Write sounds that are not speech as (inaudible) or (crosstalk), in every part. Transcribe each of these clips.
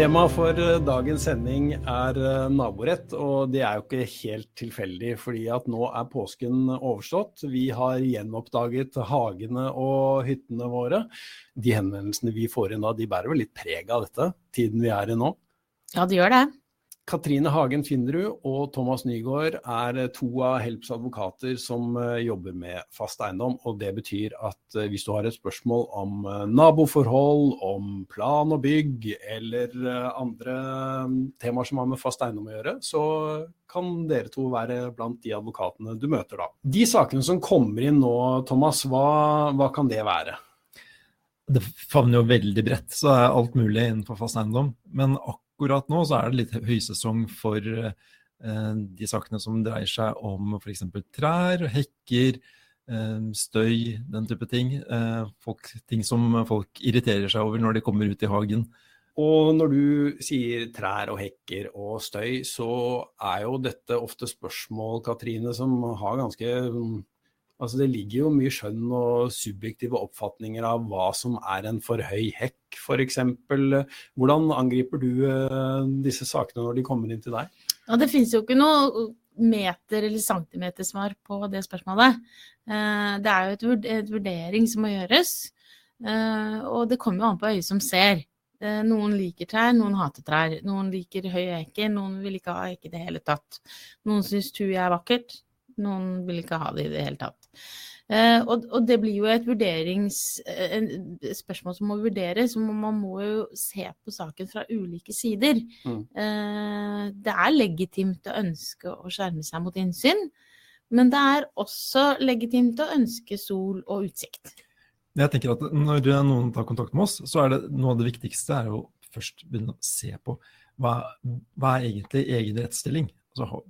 Temaet for eh, dagens sending er eh, naborett, og det er jo ikke helt tilfeldig. fordi at nå er påsken overstått. Vi har gjenoppdaget hagene og hyttene våre. De henvendelsene vi får inn da, de bærer vel litt preg av dette, tiden vi er i nå? Ja, det gjør det. Katrine Hagen Finnerud og Thomas Nygaard er to av Helps advokater som eh, jobber med fast eiendom. og Det betyr at eh, hvis du har et spørsmål om eh, naboforhold, om plan og bygg eller andre temaer som har med fast eiendom å gjøre, så kan dere to være blant de advokatene du møter da. De sakene som kommer inn nå, Thomas, hva, hva kan det være? Det favner jo veldig bredt, så er alt mulig innenfor fast eiendom. Men akkurat akkurat nå så er det litt høysesong for eh, de sakene som dreier seg om f.eks. trær, hekker, eh, støy, den type ting. Eh, folk, ting som folk irriterer seg over når de kommer ut i hagen. Og når du sier trær og hekker og støy, så er jo dette ofte spørsmål, Katrine, som har ganske Altså Det ligger jo mye skjønn og subjektive oppfatninger av hva som er en for høy hekk, f.eks. Hvordan angriper du uh, disse sakene når de kommer inn til deg? Ja, Det finnes jo ikke noe meter- eller centimetersvar på det spørsmålet. Uh, det er jo et, vurdering som må gjøres. Uh, og det kommer jo an på øyet som ser. Noen liker trær, noen hater trær. Noen liker høye hekker, noen vil ikke ha hekk i det hele tatt. Noen syns tui er vakkert, noen vil ikke ha det i det hele tatt. Uh, og, og, det blir jo et vurderings, uh, spørsmål som må vurderes. Man må jo se på saken fra ulike sider. Mm. Uh, det er legitimt å ønske å skjerme seg mot innsyn, men det er også legitimt å ønske sol og utsikt. Jeg tenker at Når noen tar kontakt med oss, så er det noe av det viktigste er å først begynne å se på hva, hva er egentlig egen rettsstilling. Altså,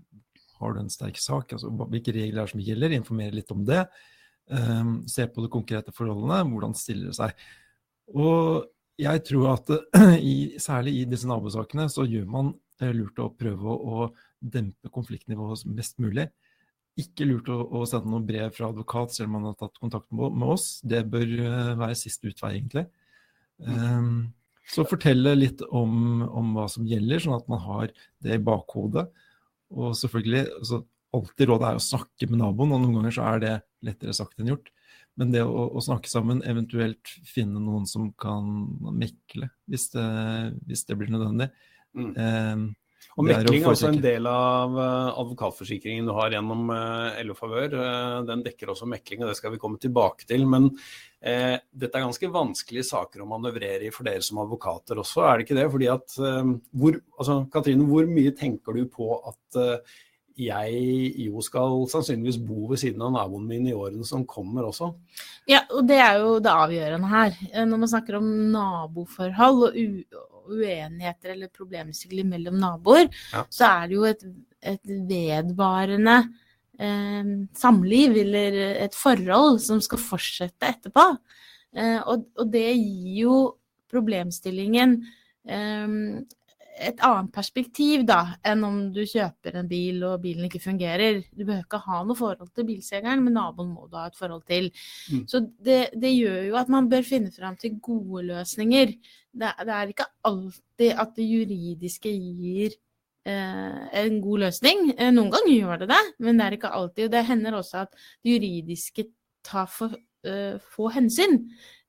har du en sterk sak? Altså, hvilke regler er det som gjelder? Informere litt om det. Um, se på de konkrete forholdene. Hvordan stiller det seg? Og jeg tror at (clears throat) i, særlig i disse nabosakene så gjør man uh, lurt å prøve å, å dempe konfliktnivået mest mulig. Ikke lurt å, å, sende noe brev fra advokat selv om man har tatt kontakt med, med oss. Det bør uh, være siste utvei, egentlig. Um, så fortelle litt om, om, hva som gjelder, sånn at man har det i bakhodet. Og selvfølgelig, altså, alltid rådet er å snakke med naboen, og noen ganger så er det lettere sagt enn gjort. Men det å, å snakke sammen, eventuelt finne noen som kan mekle, hvis det, hvis det blir nødvendig. Mm. Eh, og Mekling er også en del av eh, advokatforsikringen du har gjennom eh, LO Favør. Eh, den dekker også mekling, og det skal vi komme tilbake til. Men eh, dette er ganske vanskelige saker å manøvrere i for dere som advokater også, er det ikke det? Fordi at, eh, hvor, altså, Katrine, hvor mye tenker du på at eh, jeg jo skal sannsynligvis bo ved siden av naboen min i årene som kommer også. Ja, og det er jo det avgjørende her. Når man snakker om naboforhold og uenigheter eller problemstillinger mellom naboer, ja. så er det jo et, et vedvarende eh, samliv eller et forhold som skal fortsette etterpå. Eh, og, og, det gir jo problemstillingen eh, et annet perspektiv da, enn om du kjøper en bil og bilen ikke fungerer. Du behøver ikke ha noe forhold til bilselgeren, men naboen må du ha et forhold til. Mm. Så det, det, gjør jo at man bør finne fram til gode løsninger. Det, det er ikke alltid at det juridiske gir eh, en god løsning. Eh, noen ganger gjør det det, men det er ikke alltid. Og det hender også at det juridiske tar for eh, få hensyn.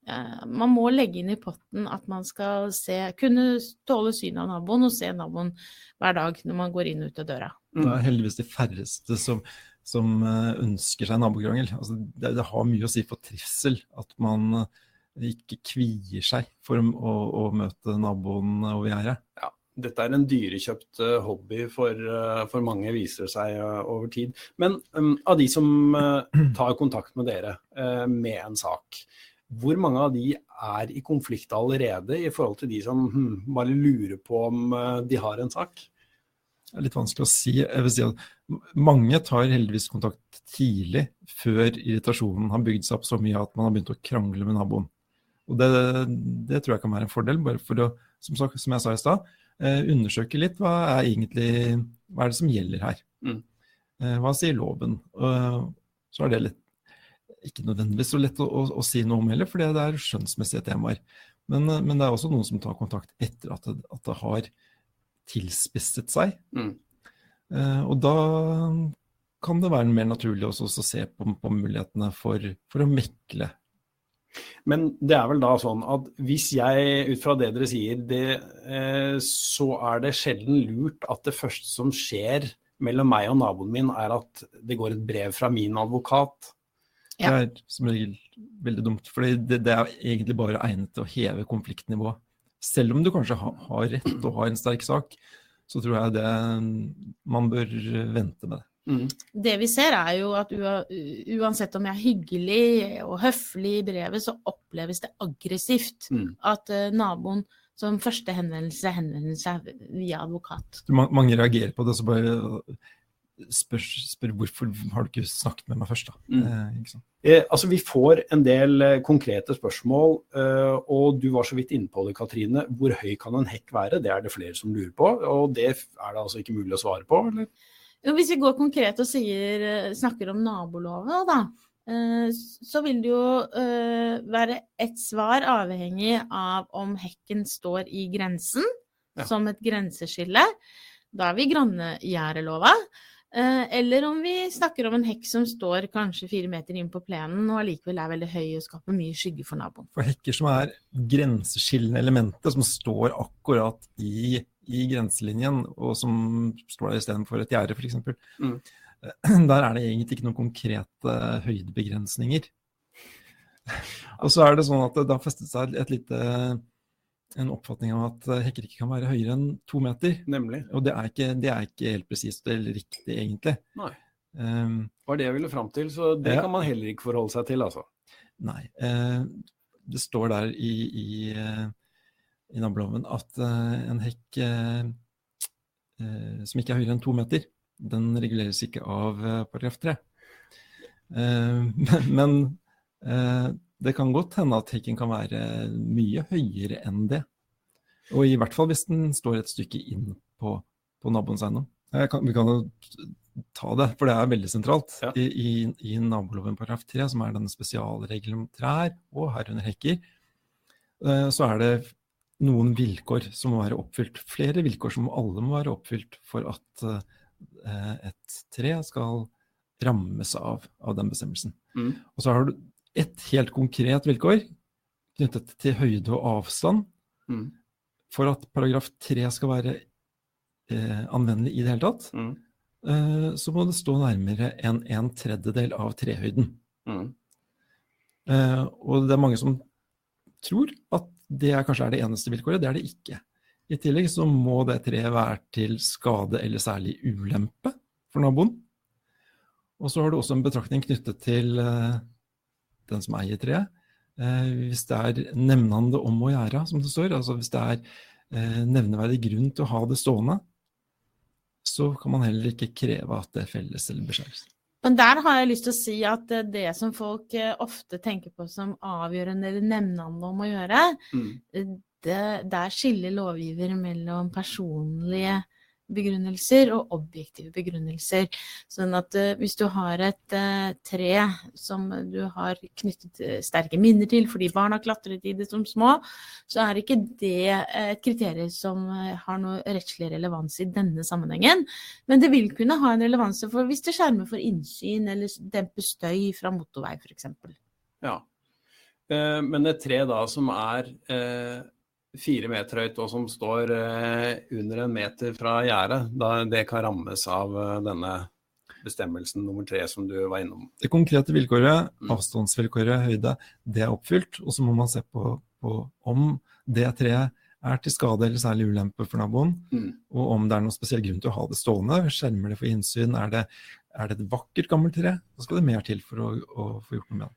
Eh, man må legge inn i potten at man skal se, kunne tåle synet av naboen og se naboen hver dag når man går inn og ut av døra. Det er heldigvis de færreste som, som eh, ønsker seg nabokrangel. Altså, det, det, har mye å si for trivsel at man eh, ikke kvier seg for å, å møte naboen over gjerdet. Ja, dette er en dyrekjøpt hobby for, for mange, viser seg over tid. Men um, av de som uh, tar kontakt med dere uh, med en sak, hvor mange av de er i konflikt allerede, i forhold til de som hm, bare lurer på om eh, de har en sak? Det er litt vanskelig å si. Jeg vil si at mange tar heldigvis kontakt tidlig, før irritasjonen har bygd seg opp så mye at man har begynt å krangle med naboen. Og det, det tror jeg kan være en fordel, bare for å, som, som jeg sa i stad, eh, undersøke litt hva er egentlig hva er det som gjelder her. Mm. Eh, hva sier loven? så er det litt ikke nødvendigvis så lett å, å, å si noe om heller, for det er skjønnsmessige temaer. Men, men, det er også noen som tar kontakt etter at det, at det har tilspisset seg. Mm. Eh, og da kan det være mer naturlig også å se på, på mulighetene for, for, å mekle. Men det er vel da sånn at hvis jeg, ut fra det dere sier, det, eh, så er det sjelden lurt at det første som skjer mellom meg og naboen min, er at det går et brev fra min advokat. Ja. Det er som regel veldig dumt, for det, det, er egentlig bare egnet til å heve konfliktnivået. Selv om du kanskje har, har rett og har en sterk sak, så tror jeg det man bør vente med det. Mm. Det vi ser er jo at uansett om jeg er hyggelig og høflig i brevet, så oppleves det aggressivt mm. at uh, naboen som første henvendelse henvender seg via advokat. Mange reagerer på det, så bare spør, spør, hvorfor har du ikke snakket med meg først, da. Mm. Eh, eh, altså, vi får en del eh, konkrete spørsmål, eh, og du var så vidt inne på det, Katrine. Hvor høy kan en hekk være? Det er det flere som lurer på, og det er det altså ikke mulig å svare på, eller? Jo, hvis vi går konkret og sier, eh, snakker om naboloven, da. Eh, så vil det jo være et svar avhengig av om hekken står i grensen, ja. som et grenseskille. Da er vi grannegjerdelova. Eh, eller om vi snakker om en hekk som står kanskje fire meter inn på plenen og allikevel er veldig høy og skaper mye skygge for naboen. For hekker som er grenseskillende elementer, som står akkurat i, i grenselinjen, og som står der istedenfor et gjerde f.eks., mm. (clears throat) der er det egentlig ikke noen konkrete høydebegrensninger. (laughs) Og så er det sånn at det har festet seg et lite en oppfatning av at eh, hekker ikke kan være høyere enn to meter. Nemlig. Og det er ikke, det er ikke helt presist eller riktig, egentlig. Nei. Um, det var det jeg ville fram til, så det ja. kan man heller ikke forholde seg til, altså. Nei. Uh, det står der i, i, uh, i naboloven at uh, en hekk som ikke er høyere enn to meter, den reguleres ikke av paragraf tre. (laughs) men det kan godt hende at hekken kan være mye høyere enn det. Og i hvert fall hvis den står et stykke inn på, på naboens eiendom. Vi kan jo ta det, for det er veldig sentralt. Ja. I, i, I, naboloven paragraf 3, som er denne spesialregelen om trær og herunder hekker, eh, så er det noen vilkår som må være oppfylt. Flere vilkår som alle må være oppfylt for at eh, et tre skal rammes av, av den bestemmelsen. Mm. Og så har du et helt konkret vilkår knyttet til høyde og avstand. Mm. For at paragraf 3 skal være eh, anvendelig i det hele tatt, mm. eh, så må det stå nærmere enn en tredjedel av trehøyden. Mm. Eh, og det er mange som tror at det er, kanskje er det eneste vilkåret. Det er det ikke. I tillegg så må det treet være til skade eller særlig ulempe for naboen. Og så har du også en betraktning knyttet til eh, den som eier treet. Eh, hvis det er nevnende om å gjøre, som det står, altså hvis det er eh, nevneverdig grunn til å ha det stående, så kan man heller ikke kreve at det felles eller beskjæres. Men der har jeg lyst til å si at det som folk eh, ofte tenker på som avgjørende eller nevnende om å gjøre, mm. det, der skiller lovgiver mellom personlige begrunnelser og objektive begrunnelser. Sånn at uh, hvis du har et uh, tre som du har knyttet uh, sterke minner til fordi barn har klatret i det som små, så er ikke det et kriterium som har noe rettslig relevans i denne sammenhengen. Men det vil kunne ha en relevans for hvis det skjermer for innsyn eller demper støy fra motorvei f.eks. Ja. Men et tre da som er fire meter høyt og som står eh, under en meter fra gjerdet, det kan rammes av eh, denne bestemmelsen nummer tre som du var innom. Det konkrete vilkåret, mm. avstandsvilkåret, høyde, det er oppfylt. Og så må man se på, på, om det treet er til skade eller særlig ulempe for naboen, mm. og om det er noen spesiell grunn til å ha det stående. Skjermer det for innsyn? Er det, er det et vakkert gammelt tre? Da skal det mer til for å, å få gjort noe med det.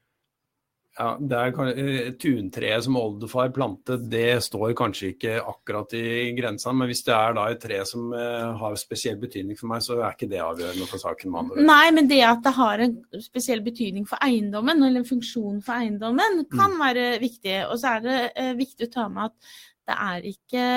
Ja, det er eh, Tuntreet som oldefar plantet, det står kanskje ikke akkurat i grensa, men hvis det er da et tre som uh, har spesiell betydning for meg, så er ikke det avgjørende for saken. Nei, men det at det har en spesiell betydning for eiendommen, eller en funksjon for eiendommen, kan mm. være viktig. Og så er det uh, viktig å ta med at det er ikke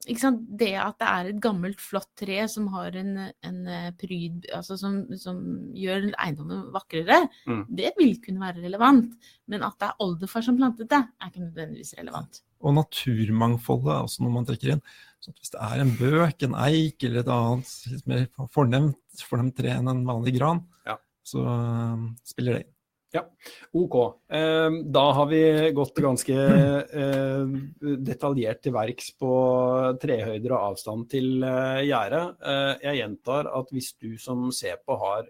det at det er et gammelt, flott tre som har en, en eh, pryd altså som, som, gjør eiendommen vakrere, mm. det vil kunne være relevant. Men at det er oldefar som plantet det, er ikke nødvendigvis relevant. Og naturmangfoldet er også noe man trekker inn. Så hvis det er en bøk, en eik eller et annet litt mer fornemt, fornemt tre enn en vanlig gran, ja. så uh, spiller det inn. Ja, ok. Ehm, da har vi gått ganske eh, detaljert til verks på trehøyder og avstand til eh, gjerdet. Eh, jeg gjentar at hvis du som ser på har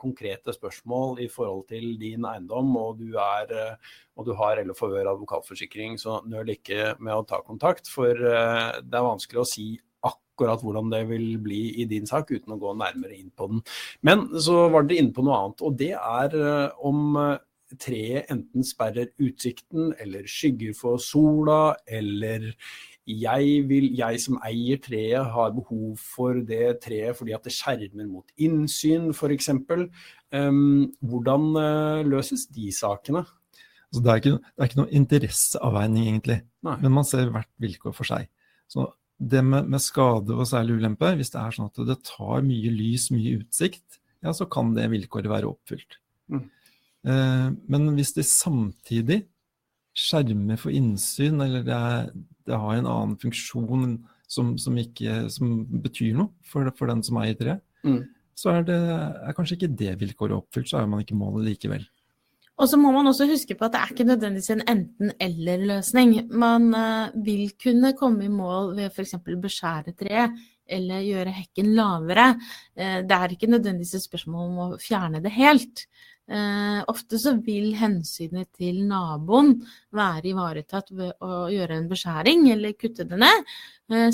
konkrete spørsmål i forhold til din eiendom, og du, er, og du har eller forhør advokatforsikring, så nøl ikke med å ta kontakt. For det er vanskelig å si akkurat hvordan det vil bli i din sak, uten å gå nærmere inn på den. Men så var dere inne på noe annet, og det er eh, om eh, treet enten sperrer utsikten eller skygger for sola, eller jeg, vil, jeg, som eier treet, har behov for det treet fordi at det skjermer mot innsyn, f.eks. Um, ehm, hvordan uh, løses de sakene? Altså, det, er ikke, det, er ikke, noe interesseavveining, egentlig. Nei. Men man ser hvert vilkår for seg. Så det med, med, skade og særlig ulempe, hvis det er sånn at det tar mye lys, mye utsikt, ja, så kan det vilkåret være oppfylt. Mm. Eh, men hvis det samtidig skjermer for innsyn, eller det, er, det har en annen funksjon som, som, ikke, som betyr noe for, for, den som eier treet, mm. så er, det, er kanskje ikke det vilkåret oppfylt, så er man ikke målet likevel. Og så må man også huske på at det er ikke nødvendigvis en enten-eller-løsning. Man uh, vil kunne komme i mål ved f.eks. beskjære treet eller gjøre hekken lavere. Uh, det er ikke nødvendigvis et spørsmål om å fjerne det helt. Uh, ofte så vil hensynet til naboen være ivaretatt ved å gjøre en beskjæring eller kutte det ned,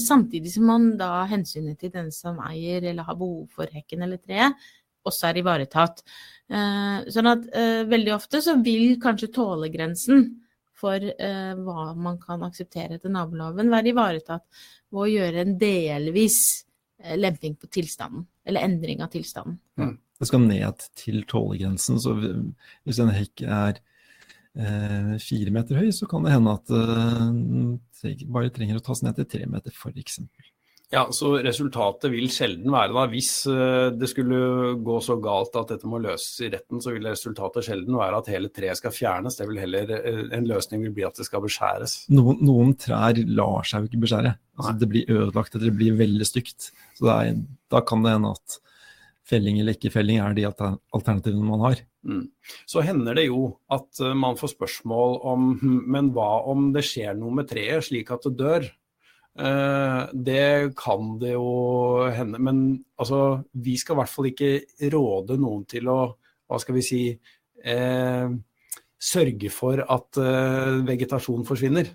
samtidig som man da hensynet til den som eier eller har behov for hekken eller treet, også er ivaretatt. Eh, sånn at eh, veldig ofte så vil kanskje tålegrensen for eh, hva man kan akseptere etter naboloven, være ivaretatt ved å gjøre en delvis lemping på tilstanden, eller endring av tilstanden. Mm. Det skal ned til tålegrensen, så hvis en hekk er eh, fire meter høy, så kan det hende at eh, bare trenger å tas ned til tre meter, f.eks. Ja, så Resultatet vil sjelden være da, Hvis eh, det skulle gå så galt at dette må løses i retten, så vil resultatet sjelden være at hele treet skal fjernes. Det vil heller, eh, En løsning vil bli at det skal beskjæres. Noen, noen trær lar seg jo ikke beskjære. Altså, det blir ødelagt eller det blir veldig stygt. Så er, Da kan det hende at felling eller ikke felling er de alternativene man har. Mm. Så hender det jo at eh, man får spørsmål om hm, men hva om det skjer noe med treet slik at det dør? Eh, det kan det jo hende. Men altså, vi skal i hvert fall ikke råde noen til å, hva skal vi si, eh, sørge for at vegetasjonen vegetasjon forsvinner.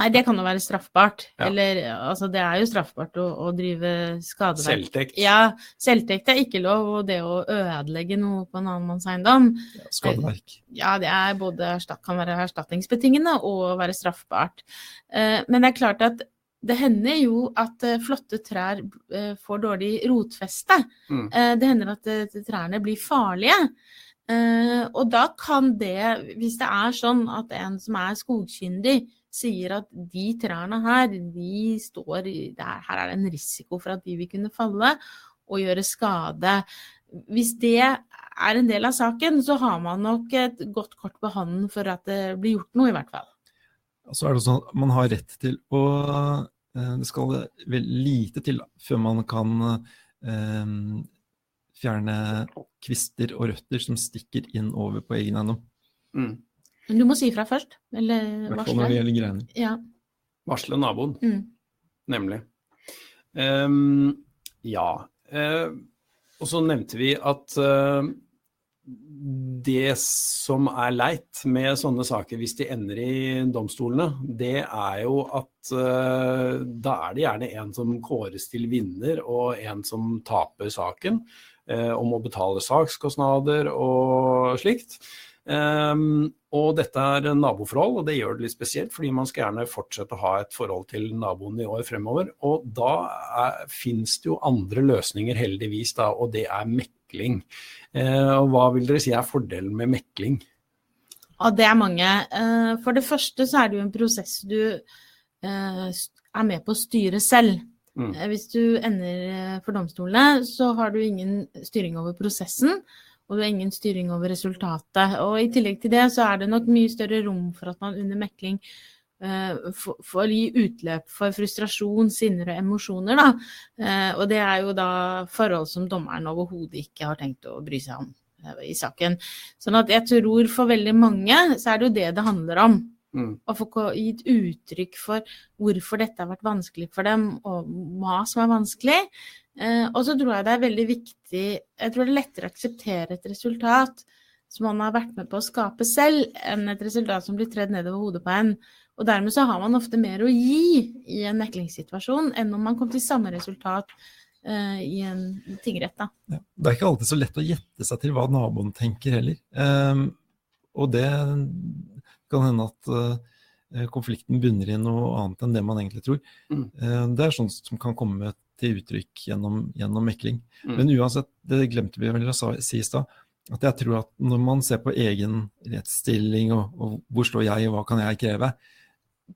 Nei, det kan jo være straffbart. Ja. Eller altså, det er jo straffbart å, å drive skadeverk. Selvtekt. Ja, selvtekt er ikke lov, og det å ødelegge noe på en annen manns eiendom ja, Skadeverk. Ja, det er både, kan være erstatningsbetingende og være straffbart. Eh, men det er klart at det hender jo at uh, flotte trær får dårlig rotfeste. Mm. Det hender at trærne blir farlige. og da kan det, hvis det er sånn at en som er skogkyndig, sier at de trærne her, de står der, Her er det en risiko for at de vil kunne falle og gjøre skade. Hvis det er en del av saken, så har man nok et godt kort på hånden for at det blir gjort noe, i hvert fall. Så er det sånn at man har rett til å eh, Det skal vel lite til før man kan eh, fjerne kvister og røtter som stikker inn over på egen eiendom. Mm. Men du må si ifra først. Eller varsle. når det gjelder greiene. Ja. Varsle naboen. Mm. Nemlig. Um, ja. Uh, og så nevnte vi at uh, det som er leit med sånne saker hvis de ender i domstolene, det er jo at uh, da er det gjerne en som kåres til vinner, og en som taper saken. Uh, om å betale sakskostnader og slikt. Um, og dette er naboforhold, og det gjør det litt spesielt, fordi man skal gjerne fortsette å ha et forhold til naboen i år fremover. Og da er, finnes det jo andre løsninger, heldigvis, da, og det er mekling. Eh, og hva vil dere si er fordelen med mekling? Ja, det er mange. Eh, for det første så er det jo en prosess du eh, er med på å styre selv. Mm. Eh, Hvis du ender eh, for domstolene, så har du ingen styring over prosessen, og du har ingen styring over resultatet. Og i tillegg til det så er det nok mye større rom for at man under mekling uh, får gi utløp for frustrasjon, sinner og emosjoner, da. Uh, og det er jo da forhold som dommeren overhodet ikke har tenkt å bry seg om eh, i saken. Sånn at jeg tror for veldig mange så er det jo det det handler om Mm. få gitt uttrykk for hvorfor dette har vært vanskelig for dem, og hva som er vanskelig. Eh, og så tror jeg det er veldig viktig Jeg tror det er lettere å akseptere et resultat som man har vært med på å skape selv, enn et resultat som blir tredd nedover hodet på en. Og dermed så har man ofte mer å gi i en meklingssituasjon enn om man kom til samme resultat eh, i en tingrett. Da. Ja. Det er ikke alltid så lett å gjette seg til hva naboen tenker heller. Ehm, og det kan hende at eh, konflikten bunner i noe annet enn det man egentlig tror. Mm. Eh, det er sånt som kan komme til uttrykk gjennom, gjennom mekling. Mm. Men uansett, det glemte vi vel å si i stad, at jeg tror at når man ser på egen rettsstilling og, og hvor står jeg og hva kan jeg kreve,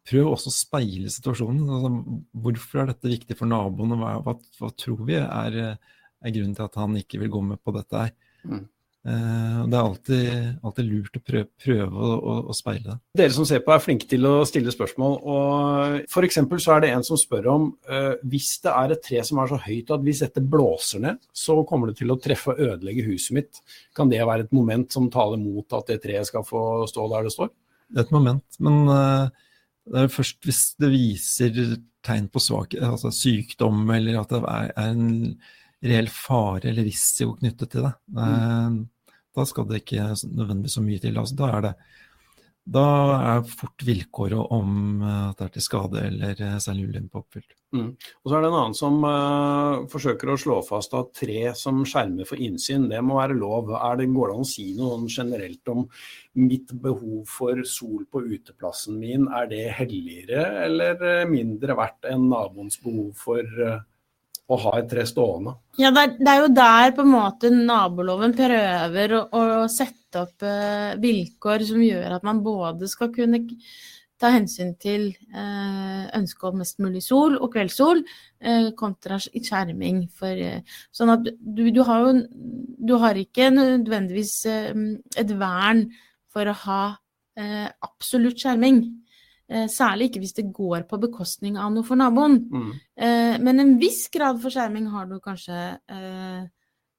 prøv også å speile situasjonen. Altså, hvorfor er dette viktig for naboen, og hva, hva, hva tror vi er, er grunnen til at han ikke vil gå med på dette her? Mm. Eh, det er alltid, alltid lurt å prøve, prøve å, å, å speile det. Dere som ser på er flinke til å stille spørsmål. og F.eks. så er det en som spør om uh, hvis det er et tre som er så høyt at hvis dette blåser ned, så kommer det til å treffe og ødelegge huset mitt. Kan det være et moment som taler mot at det treet skal få stå der det står? Det er et moment, men uh, det er først hvis det viser tegn på svak, altså sykdom, eller at det er, en reell fare eller risiko knyttet til det. Eh, Da skal det ikke nødvendigvis så mye til. Altså, da er det da er fort vilkåret om eh, at det er til skade eller eh, særlig ulempe oppfylt. Og så er det en annen som uh, forsøker å slå fast at tre som skjermer for innsyn, det må være lov. Er det, går det an å si noe sånn generelt om mitt behov for sol på uteplassen min, er det helligere eller mindre verdt enn naboens behov for eh, å ha et tre stående? Ja, det er, det er jo der på en måte naboloven prøver å, å sette opp eh, vilkår som gjør at man både skal kunne ta hensyn til eh, ønsket om mest mulig sol og kveldssol, eh, kontra skjerming. For, eh, sånn at du, du har jo du har ikke nødvendigvis eh, et vern for å ha eh, absolutt skjerming. Eh, særlig ikke hvis det går på bekostning av noe for naboen. Mm. Eh, men en viss grad for skjerming har du kanskje eh,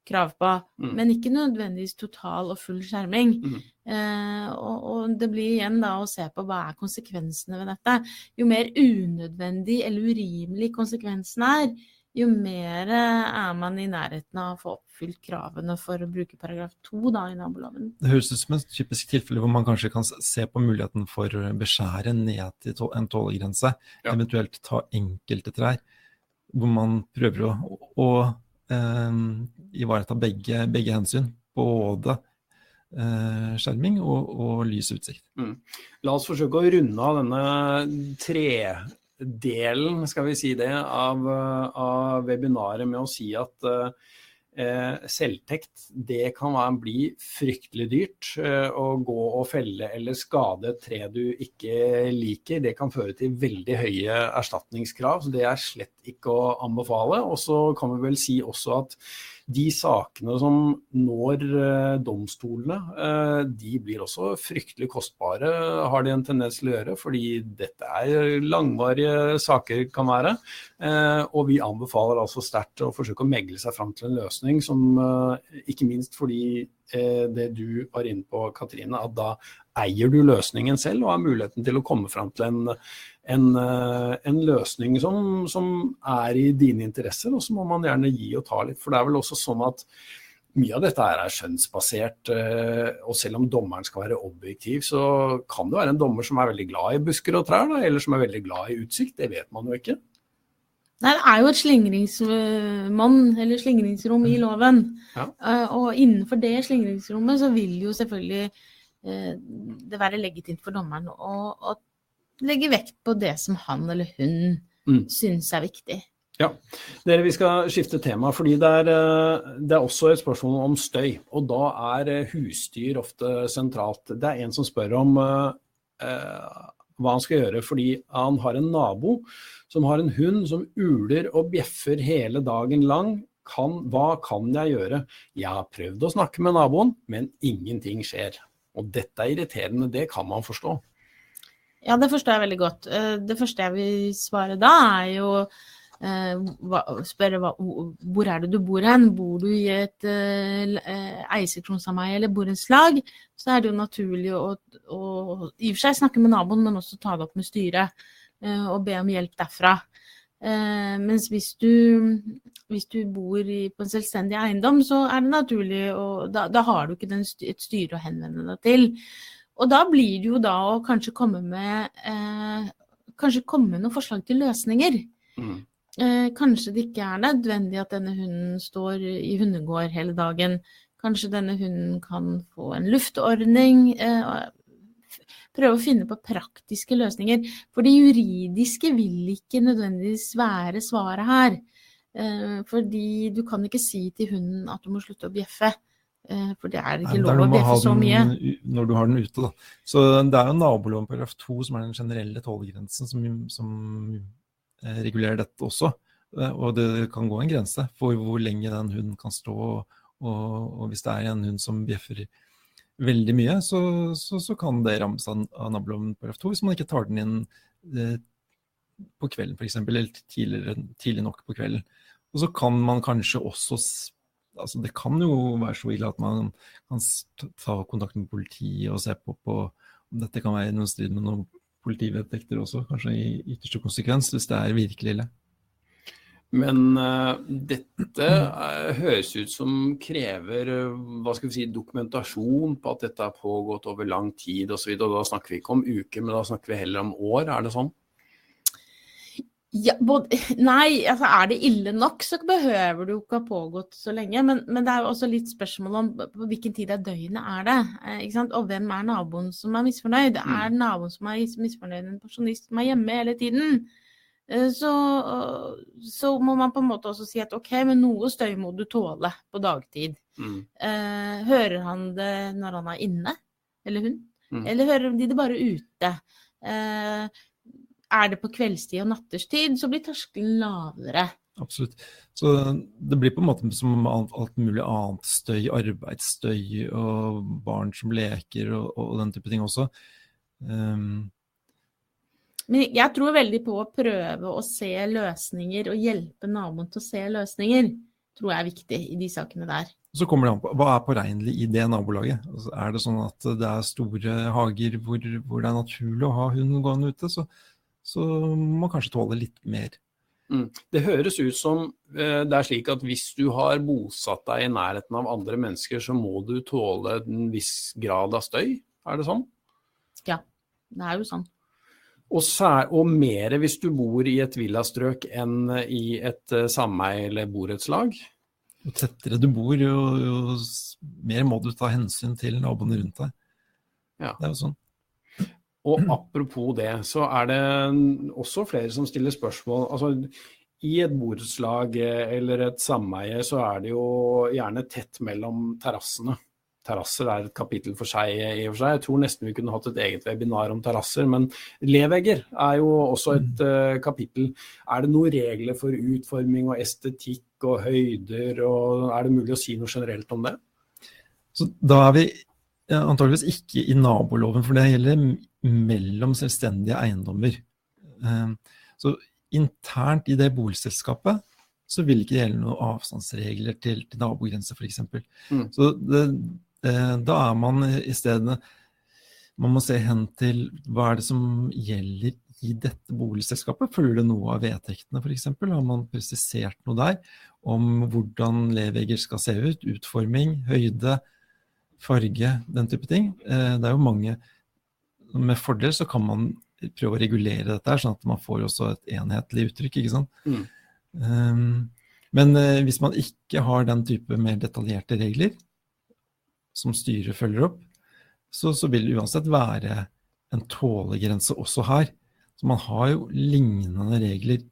krav på, Mm. men ikke nødvendigvis total og full skjerming. Mm. Eh, og, og det blir igjen da å se på hva er konsekvensene ved dette. Jo mer unødvendig eller urimelig konsekvensen er, jo mer eh, er man i nærheten av å få oppfylt kravene for å bruke paragraf 2 da, i naboloven. Det høres ut som et typisk tilfelle hvor man kanskje kan se på muligheten for å beskjære ned til en tålegrense, Ja. eventuelt ta enkelte trær, hvor man prøver å, å eh, ivareta begge, begge hensyn, både eh, skjerming og, og lys utsikt. La oss forsøke å runde av denne tredelen, skal vi si det, av, eh, av webinaret med å si at eh, selvtekt det kan være, bli fryktelig dyrt. Eh, å gå og felle eller skade et tre du ikke liker, det kan føre til veldig høye erstatningskrav. så Det er slett ikke å anbefale. Og så kan vi vel si også at de sakene som når eh, domstolene, eh, de blir også fryktelig kostbare, har de en tendens til å gjøre. Fordi dette er langvarige saker, kan være. Eh, og vi anbefaler altså sterkt å forsøke å megle seg fram til en løsning som ikke minst fordi det du var inne på, Katrine, at da eier du løsningen selv og har muligheten til å komme fram til en, en, eh, en løsning som, som er i dine interesser, og så må man gjerne gi og ta litt. For det er vel også sånn at mye av dette er skjønnsbasert, eh, og selv om dommeren skal være objektiv, så kan det være en dommer som er veldig glad i busker og trær, da, eller som er veldig glad i utsikt. Det vet man jo ikke. Nei, det er jo et slingringsmann, eller slingringsrom, i loven. Ja. Eh, og innenfor det slingringsrommet så vil jo selvfølgelig det være legitimt for dommeren å, å legge vekt på det som han eller hun Mm. syns er viktig. Ja, Dere, Vi skal skifte tema, fordi det er, eh, det er også et spørsmål om støy. Og da er eh, husdyr ofte sentralt. Det er en som spør om eh, hva han skal gjøre, fordi han har en nabo som har en hund som uler og bjeffer hele dagen lang. Kan, hva kan jeg gjøre? Jeg har prøvd å snakke med naboen, men ingenting skjer. Og dette er irriterende, det kan man forstå. Ja, det forstår jeg veldig godt. Eh, det første jeg vil svare da, er jo eh, spørre hva, hvor er det du bor hen? Bor du i et uh, eierseksjonssameie eller borettslag, så er det jo naturlig å, å, i og for seg snakke med naboen, men også ta det opp med styret og be om hjelp derfra. Mens hvis du, hvis du bor i, på en selvstendig eiendom, så er det naturlig, og da, da har du ikke den, et styre å henvende deg til. Og da blir det jo da å kanskje komme med eh, kanskje komme med noen forslag til løsninger. Mm. Eh, kanskje det ikke er nødvendig at denne hunden står i hundegård hele dagen. Kanskje denne hunden kan få en luftordning. Eh, prøve å finne på praktiske løsninger. For det juridiske vil ikke nødvendigvis være svaret her. Eh, fordi du kan ikke si til hunden at du må slutte å bjeffe. Eh, for det er ikke lov å bjeffe så mye. Når du har den ute, da. Så det er jo naboloven paragraf 2 som er den generelle tålegrensen som, som eh, regulerer dette også. Eh, og det kan gå en grense for hvor lenge den hunden kan stå. Og, og hvis det er en hund som bjeffer veldig mye, så, så, så kan det rammes av, av naboloven paragraf 2 hvis man ikke tar den inn eh, på kvelden f.eks., eller tidlig nok på kvelden. Og så kan man kanskje også altså Det kan jo være så ille at man kan ta kontakt med politiet og se på, på om dette kan være noen strid med noen politivedtekter også, kanskje i ytterste konsekvens, hvis det er virkelig ille. Men uh, dette uh, høres ut som krever uh, hva skal vi si, dokumentasjon på at dette har pågått over lang tid osv. Da snakker vi ikke om uker, men da snakker vi heller om år, er det sånn? Ja, både, (laughs) nei, altså er det ille nok, så behøver det jo ikke ha pågått så lenge. Men, men, det er jo også litt spørsmål om på hvilken tid av døgnet er det. Ikke sant? Og hvem er naboen som er misfornøyd? Mm. Er naboen som er misfornøyd en pensjonist som er hjemme hele tiden? Eh, så, så, må man på en måte også si at ok, men noe støy må du tåle på dagtid. Mm. Eh, hører han det når han er inne, eller hun? Mm. Eller hører de det bare ute? Eh, er det på kveldstid og natterstid, så blir terskelen lavere. Absolutt. Så det blir på en måte som alt, mulig annet støy, arbeidsstøy og barn som leker og, og den type ting også. Um... Men jeg tror veldig på å prøve å se løsninger og hjelpe naboen til å se løsninger. Tror jeg er viktig i de sakene der. Så kommer det an på hva er påregnelig i det nabolaget. Altså, er det sånn at det er store hager hvor, hvor det er naturlig å ha hunden gående ute, så, så må man kanskje tåle litt mer. Mm. Det høres ut som eh, det er slik at hvis du har bosatt deg i nærheten av andre mennesker, så må du tåle en viss grad av støy, er det sånn? Ja, det er jo sånn. Og, sær, og mer hvis du bor i et villastrøk enn i et uh, sameie eller borettslag? Jo tettere du bor, jo, jo, mer må du ta hensyn til naboene rundt deg. Ja. Det er jo sånn. Og apropos det, så er det også flere som stiller spørsmål. Altså, I et borettslag eller et sameie så er det jo gjerne tett mellom terrassene. Terrasser er et kapittel for seg i og for seg. Jeg tror nesten vi kunne hatt et eget webinar om terrasser. Men levegger er jo også et uh, kapittel. Er det noen regler for utforming og estetikk og høyder, og er det mulig å si noe generelt om det? Så da er vi antageligvis ikke i naboloven, for det gjelder mellom selvstendige eiendommer. Ehm, så internt i det boligselskapet så vil ikke det gjelde noen avstandsregler til, til nabogrense f.eks. Mm. Så det, det, da er man i stedet Man må se hen til hva er det som gjelder i dette boligselskapet. Følger det noe av vedtektene f.eks.? Har man presisert noe der om hvordan levegger skal se ut? Utforming, høyde, farge, den type ting. Eh, det er jo mange med fordel så kan man prøve å regulere dette, sånn at man får også et enhetlig uttrykk. ikke sant? Mm. Um, men uh, hvis man ikke har den type mer detaljerte regler som styret følger opp, så, så vil det uansett være en tålegrense også her. Så man har jo lignende regler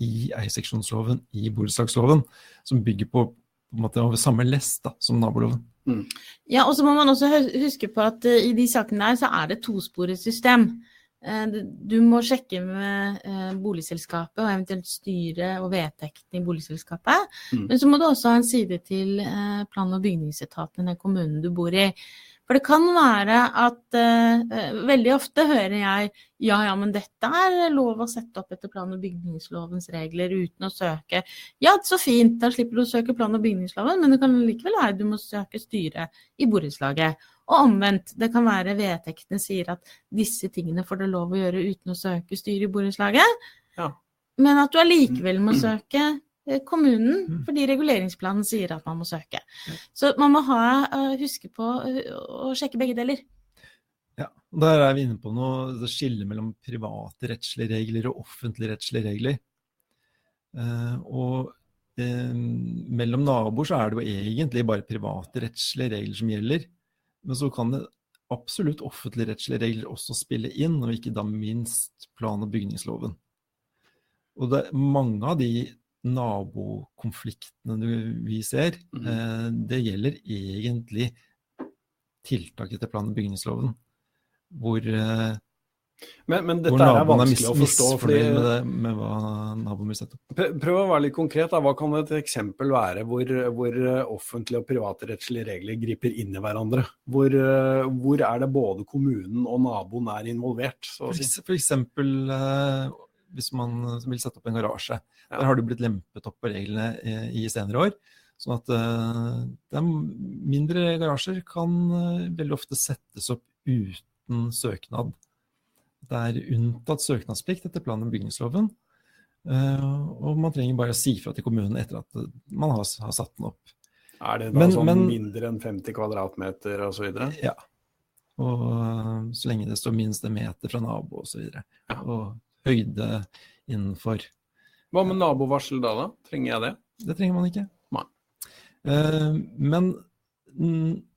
i eierseksjonsloven, i borettslagsloven, som bygger på, på en måte, over samme lest da, som naboloven. Mm. Ja, og så må man også huske på at uh, i de sakene der så er det tosporet system. Du må sjekke med boligselskapet og eventuelt styret og vedtektene i boligselskapet. Mm. Men så må du også ha en side til plan- og bygningsetaten i den kommunen du bor i. For det kan være at uh, veldig ofte hører jeg ja, ja, men dette er lov å sette opp etter plan- og bygningslovens regler uten å søke. Ja, så fint, da slipper du å søke plan- og bygningsloven, men det kan likevel være du må søke styret i borettslaget. Og omvendt, det kan være vedtektene sier at disse tingene får du lov å gjøre uten å søke styret i borettslaget, ja. men at du allikevel må søke Eh, kommunen, mm. fordi reguleringsplanen sier at man må søke. Så man må ha, eh, huske på eh, å sjekke begge deler. Ja, og Der er vi inne på noe skille mellom private rettslige regler og offentlige rettslige regler. Eh, og eh, mellom naboer så er det jo egentlig bare private rettslige regler som gjelder. Men så kan det absolutt offentlige rettslige regler også spille inn, og ikke da minst plan- og bygningsloven. Og det, mange av de nabokonfliktene vi ser, mm. eh, det gjelder egentlig tiltak etter plan- og bygningsloven. Hvor, eh, men, men dette er vanskelig å forstå. Fordi, med, det, med hva naboen vil sette opp. Prøv å være litt konkret. Da. Hva kan et eksempel være hvor, hvor offentlige og private rettslige regler griper inn i hverandre? Hvor, hvor, er det både kommunen og naboen er involvert? For, for, eksempel eh, hvis man vil sette opp en garasje. Der har det blitt lempet opp på reglene i, i senere år. Sånn at uh, mindre garasjer kan veldig ofte settes opp uten søknad. Det er unntatt søknadsplikt etter plan- og bygningsloven. Og man trenger bare å si fra til kommunen etter at man har, har satt den opp. Er det da men, sånn men, mindre enn 50 kvadratmeter osv.? Ja. Og så lenge det står minst en meter fra nabo osv. Og, så høyde innenfor. Hva med nabovarsel da, da? Trenger jeg det? Det trenger man ikke. Nei. Eh, men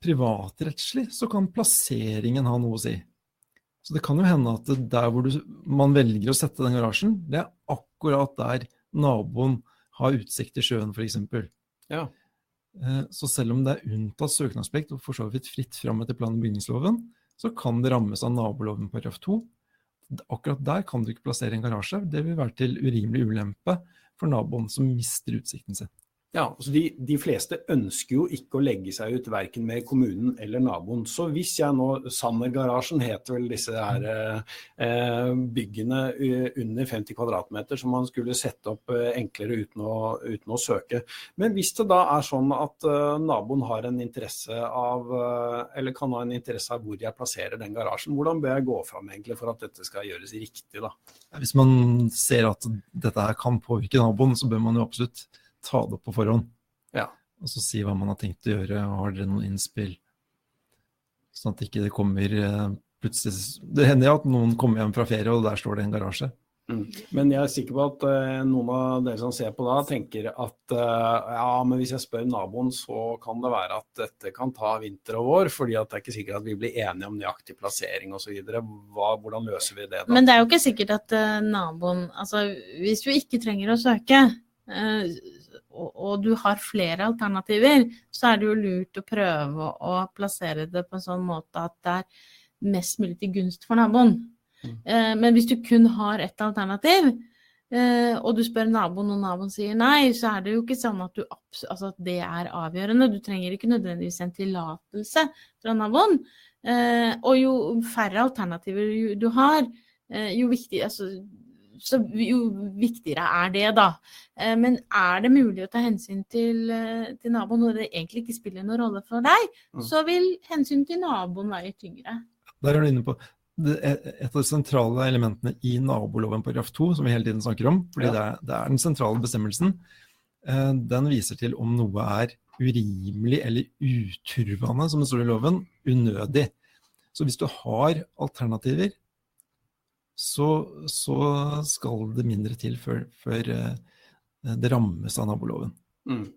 privatrettslig så kan plasseringen ha noe å si. Så det kan jo hende at der hvor du, man velger å sette den garasjen, det er akkurat der naboen har utsikt til sjøen, f.eks. Ja. Eh, så selv om det er unntatt søknadsplikt og for så vidt fritt fram etter plan- og bygningsloven, så kan det rammes av naboloven paragraf 2, akkurat der kan du ikke plassere en garasje. Det vil være til urimelig ulempe for naboen som mister utsikten sin. Ja, altså de, de, fleste ønsker jo ikke å legge seg ut verken med kommunen eller naboen. Så hvis jeg nå Sanner-garasjen heter vel disse her eh, byggene under 50 kvm som man skulle sette opp eh, enklere uten å, uten å, søke. Men hvis det da er sånn at eh, naboen har en interesse av, eh, eller kan ha en interesse av hvor jeg plasserer den garasjen, hvordan bør jeg gå fram egentlig for at dette skal gjøres riktig da? Hvis man ser at dette her kan påvirke naboen, så bør man jo absolutt ta det opp på forhånd. Ja. Og så si hva man har tenkt å gjøre, og har dere noen innspill? Sånn at det ikke kommer eh, plutselig Det hender jo at noen kommer hjem fra ferie, og der står det en garasje. Mm. Men jeg er sikker på at uh, noen av dere som ser på da, tenker at uh, ja, men hvis jeg spør naboen, så kan det være at dette kan ta vinter og vår, fordi at det er ikke sikkert at vi blir enige om nøyaktig plassering osv. Hvordan løser vi det da? Men det er jo ikke sikkert at uh, naboen Altså hvis du ikke trenger å søke, og, og, du har flere alternativer, så er det jo lurt å prøve å plassere det på en sånn måte at det er mest mulig til gunst for naboen. Mm. Eh, men hvis du kun har ett alternativ, eh, og du spør naboen, og naboen sier nei, så er det jo ikke sånn at, du, altså at det er avgjørende. Du trenger ikke nødvendigvis en tillatelse fra naboen. Eh, og jo færre alternativer du har, eh, jo viktig, altså, så jo viktigere er det, da. Eh, men er det mulig å ta hensyn til, eh, til naboen når det egentlig ikke spiller noen rolle for deg, mm. så vil hensyn til naboen være tyngre. Der er du inne på et av de sentrale elementene i naboloven paragraf 2, som vi hele tiden snakker om, fordi ja. det, er, det, er, den sentrale bestemmelsen. Eh, den viser til om noe er urimelig eller uturvende, som det står i loven, unødig. Så hvis du har alternativer så, så, skal det mindre til før, før eh, det rammes av naboloven. Mm.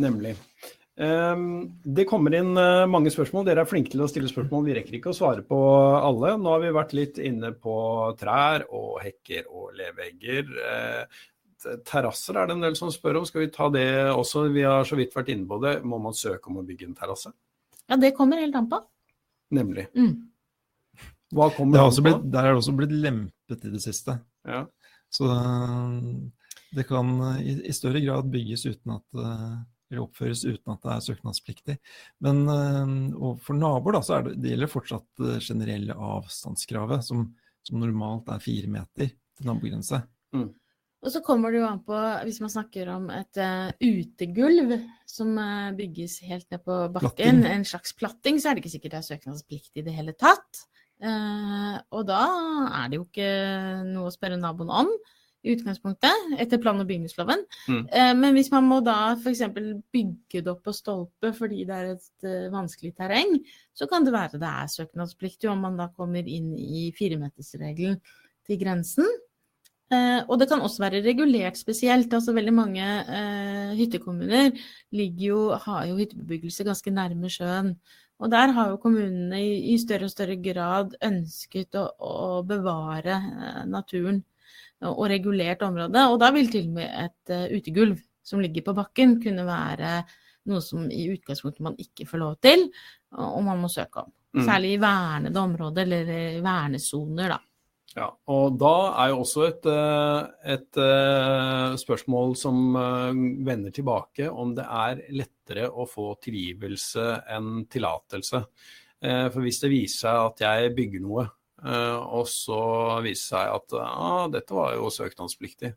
Nemlig. Um, det kommer inn uh, mange spørsmål. Dere er flinke til å stille spørsmål. Vi rekker ikke å svare på alle. Nå har vi vært litt inne på trær og hekker og levegger. Uh, terrasser er det en del som spør om. Skal vi ta det også? Vi har så vidt vært inne på det. Må man søke om å bygge en terrasse? Ja, det kommer helt an på. Nemlig. Mm. Hva kommer Det også på? blitt, der er det også blitt lempet i det siste. Ja. Så eh, det kan eh, i, i større grad bygges uten at eh, eller oppføres uten at det er søknadspliktig. Men og for naboer da, så er det, det gjelder fortsatt det generelle avstandskravet, som, som normalt er fire meter til nabogrense. Og så kommer det jo an på, hvis man snakker om et uh, utegulv som uh, bygges helt ned på bakken, Platting. en slags platting, så er det ikke sikkert det er søknadsplikt i det hele tatt. Eh, og da er det jo ikke noe å spørre naboen om i utgangspunktet, etter plan- og bygningsloven. Mm. Eh, men hvis man må da f.eks. bygge det opp på stolpe fordi det er et eh, vanskelig terreng, så kan det være det er søknadspliktig om man da kommer inn i firemetersregelen til grensen. Eh, og det kan også være regulert spesielt. altså Veldig mange eh, hyttekommuner jo, har jo hyttebebyggelse ganske nærme sjøen. Og der har jo kommunene i, større og større grad ønsket å, å bevare eh, naturen og, regulert området. Og da vil til og med et eh, utegulv som ligger på bakken kunne være noe som i utgangspunktet man ikke får lov til, og, man må søke om. Mm. Særlig i vernede områder eller vernesoner, da. Ja, og da er jo også et, eh, et eh, spørsmål som eh, vender tilbake, om det er lettere å få tilgivelse enn tillatelse. For hvis det viser seg at jeg bygger noe, og så viser seg at ah, dette var jo søknadspliktig,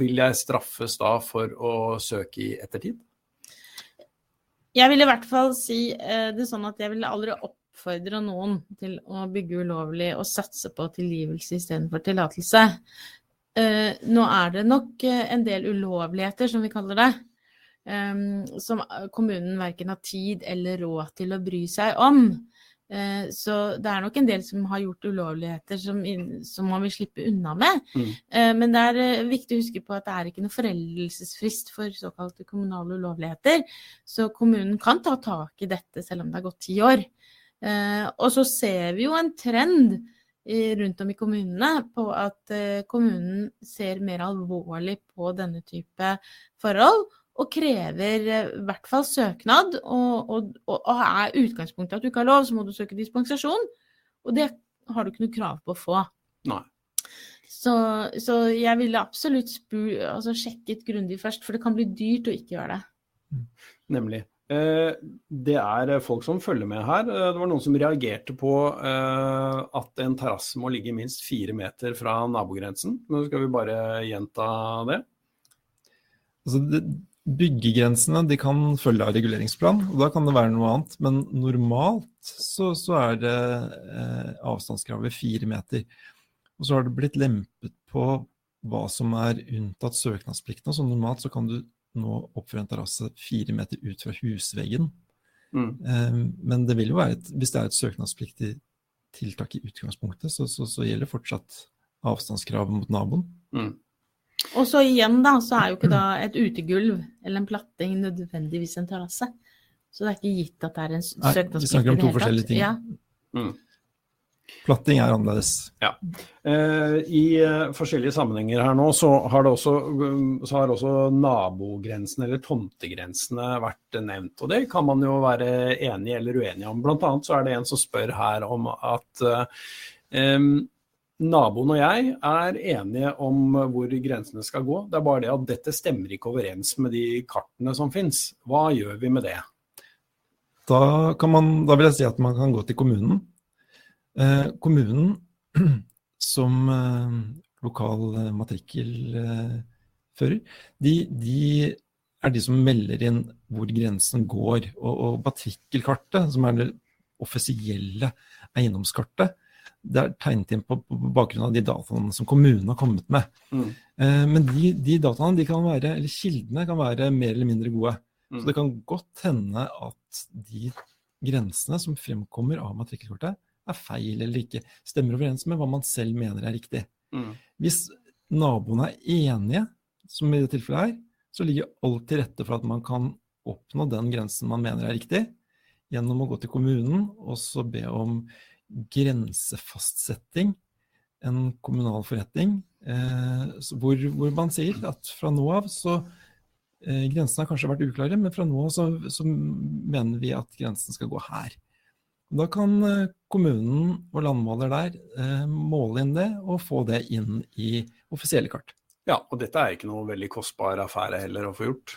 vil jeg straffes da for å søke i ettertid? Jeg vil i hvert fall si det sånn at jeg ville aldri oppfordre noen til å bygge ulovlig og satse på tilgivelse istedenfor tillatelse. Eh, nå er det nok eh, en del ulovligheter, som vi kaller det, eh, som kommunen verken har tid eller råd til å bry seg om. Så det er nok en del som har gjort ulovligheter som, som man vil slippe unna med. Mm. Men det er viktig å huske på at det er ikke noe foreldelsesfrist for såkalte kommunale ulovligheter. Så kommunen kan ta tak i dette selv om det har gått ti år. Eh, Og så ser vi jo en trend i- rundt om i kommunene på at eh, kommunen ser mer alvorlig på denne type forhold. Og krever eh, i hvert fall søknad. Og, og, og, er utgangspunktet at du ikke har lov, så må du søke dispensasjon. Og det har du ikke noe krav på å få. Nei. Så, så jeg ville absolutt spu, altså sjekket grundig først, for det kan bli dyrt å ikke gjøre det. Nemlig. Eh, Det er folk som følger med her. Eh, Det var noen som reagerte på eh, at en terrasse må ligge minst fire meter fra nabogrensen. Nå skal vi bare gjenta det. Altså, byggegrensene de kan følge av reguleringsplan, og da kan det være noe annet. Men normalt så, så er det eh, avstandskravet fire meter. Og så har det blitt lempet på hva som er unntatt søknadsplikten. Så normalt så kan du nå oppføre en terrasse fire meter ut fra husveggen. Mm. Um, men det vil jo være et, hvis det er et søknadspliktig tiltak i utgangspunktet, så, så, så gjelder fortsatt avstandskravet mot naboen. Mm. Og så igjen, da, så er jo ikke da et utegulv eller en platting nødvendigvis en terrasse. Så det er ikke gitt at det er en s- Nei, vi snakker om to forskjellige ting. Ja. Mm. Platting er annerledes. Eh, I eh, forskjellige sammenhenger her nå så har, det også, um, så har også nabogrensene eller tomtegrensene vært nevnt. Og det kan man jo være enig eller uenig om. Blant annet så er det en som spør her om at eh, em, naboen og jeg er enige om hvor grensene skal gå. Det er bare det at dette stemmer ikke overens med de kartene som finnes. Hva gjør vi med det? Da, kan man, da vil jeg si at man kan gå til kommunen. Eh, kommunen (clears throat) som eh, lokal eh, matrikkelfører, de, de er de som melder inn hvor grensen går. Og, og matrikkelkartet, som er det offisielle eiendomskartet, det er tegnet inn på, på bakgrunn av de dataene som kommunen har kommet med. Mm. Eh, men de, de dataene, de kan være, eller kildene kan være mer eller mindre gode. Mm. Så det kan godt hende at de grensene som fremkommer av matrikkelkortet, er feil eller ikke stemmer overens med hva man selv mener er riktig. Mm. Hvis naboene er enige, som i det tilfellet her, så ligger alt til rette for at man kan oppnå den grensen man mener er riktig, gjennom å gå til kommunen og så be om grensefastsetting, en kommunal forretning, eh, hvor, hvor man sier at fra nå av så eh, Grensene har kanskje vært uklare, men fra nå av så, så mener vi at grensen skal gå her. Da kan eh, kommunen og landmåler der eh, måle inn det og få det inn i offisielle kart. Ja, og dette er ikke noe veldig kostbar affære heller å få gjort.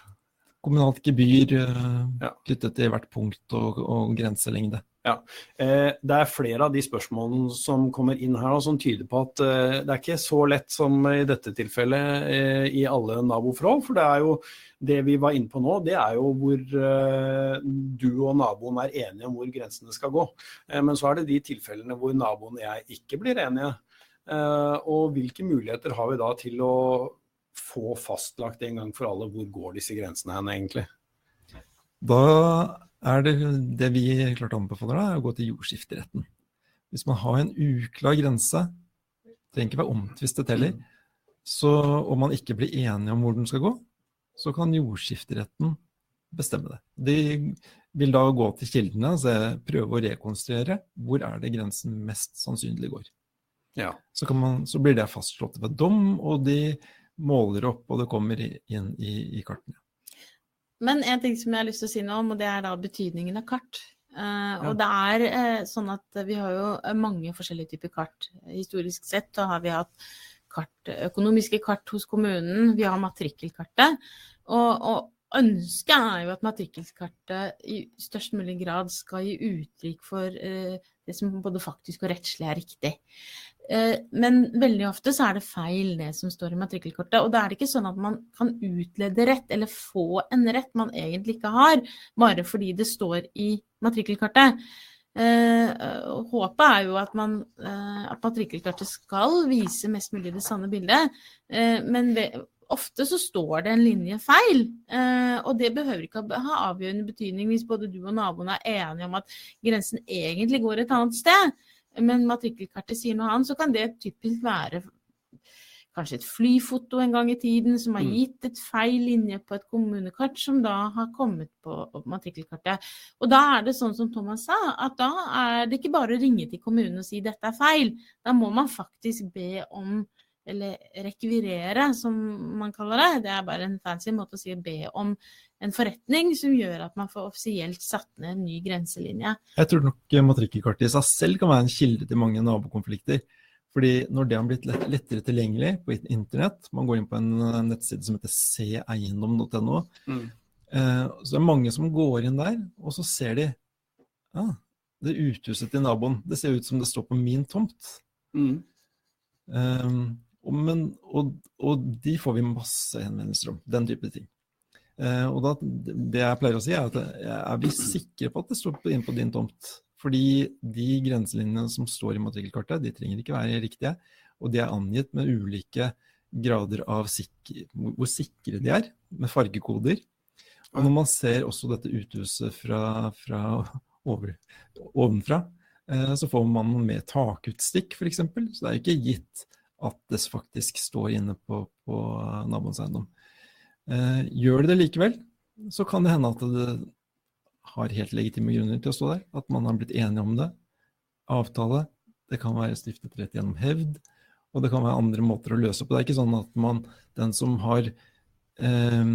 Kommunalt gebyr eh, ja. knyttet til hvert punkt og, og grenselengde. Ja, eh, Det er flere av de spørsmålene som kommer inn her som tyder på at eh, det er ikke så lett som i dette tilfellet eh, i alle naboforhold. For det er jo det vi var inne på nå, det er jo hvor du og naboen er enige om hvor grensene skal gå. Men så er det de tilfellene hvor naboen og jeg ikke blir enige. Og hvilke muligheter har vi da til å få fastlagt en gang for alle hvor går disse grensene hen egentlig? Da er det, det vi klart anbefaler da, er å gå til jordskifteretten. Hvis man har en uklar grense, trenger ikke være omtvistet heller, så om man ikke blir enige om hvor den skal gå, så kan jordskifteretten bestemme det. De vil da gå til kildene og prøve å rekonstruere hvor er det grensen mest sannsynlig går. Ja. Så, man, så, blir det fastslått ved dom, og de måler opp, og det kommer inn i, i kartene. Men en ting som jeg har lyst til å si noe om, og det er da betydningen av kart. Uh, ja. Og det er uh, sånn at vi har jo mange forskjellige typer kart. Historisk sett så har vi hatt kart, økonomiske kart hos kommunen, vi har matrikkelkartet. Og, og, ønsket er jo at matrikkelkartet i størst mulig grad skal gi uttrykk for uh, det som både faktisk og rettslig er riktig. Eh, men veldig ofte så er det feil det som står i matrikkelkortet. Og da er det ikke sånn at man kan utlede rett, eller få en rett man egentlig ikke har, bare fordi det står i matrikkelkortet. Uh, håpet er jo at, man, uh, at matrikkelkartet skal vise mest mulig det sanne bildet. Men ofte så står det en linje feil. og det behøver ikke ha avgjørende betydning hvis både du og naboen er enige om at grensen egentlig går et annet sted men matrikkelkartet sier noe annet, så kan det typisk være kanskje et flyfoto en gang i tiden som har mm. gitt et feil linje på et kommunekart, som da har kommet på matrikkelkartet. Og da er det sånn som Thomas sa, at da er det ikke bare å ringe til kommunen og si dette er feil. Da må man faktisk be om eller rekvirere, som man kaller det. Det er bare en fancy måte å si be om en forretning som gjør at man får offisielt satt ned en ny grenselinje. Jeg tror nok matrikkelkartet i seg selv kan være en kilde til mange nabokonflikter. Fordi når det har blitt lettere tilgjengelig på internett, man går inn på en nettside som heter seeiendom.no, mm. Eh, så det er mange som går inn der, og så ser de ah, det uthuset til naboen. Det ser ut som det står på min tomt. Mm. Um, og, men, og, og, de får vi masse henvendelser om. Den type ting. Uh, og da, det jeg pleier å si, er at er vi sikre på at det står inne på din tomt? Fordi de grenselinjene som står i matrikkelkartet, de trenger ikke være riktige. Og de er angitt med ulike grader av sikre, hvor sikre de er, med fargekoder. Og når man ser også dette uthuset fra, fra over, ovenfra, uh, så får man med takutstikk, f.eks. Så det er jo ikke gitt at det faktisk står inne på, på naboens eiendom. Eh, gjør de det likevel, så kan det hende at det har helt legitime grunner til å stå der. At man har blitt enige om det. Avtale. Det kan være stiftet rett gjennom hevd. Og det kan være andre måter å løse på. Det er ikke sånn at man, den som har eh,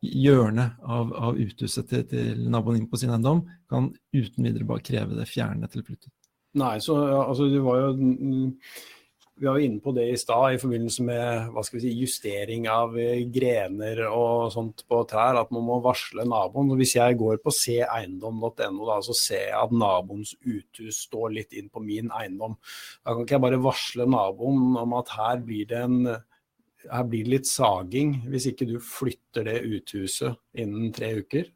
hjørnet av, av uthuset til, til naboen inn på sin eiendom, kan uten videre bare kreve det fjernet eller flyttet. Nei, så altså det var jo vi var inne på det i stad i forbindelse med hva skal vi si, justering av eh, grener og sånt på trær, at man må varsle naboen. Hvis jeg går på seeiendom.no, så ser jeg at naboens uthus står litt inn på min eiendom. Da kan ikke jeg bare varsle naboen om at her blir det en her blir det litt saging hvis ikke du flytter det uthuset innen tre uker?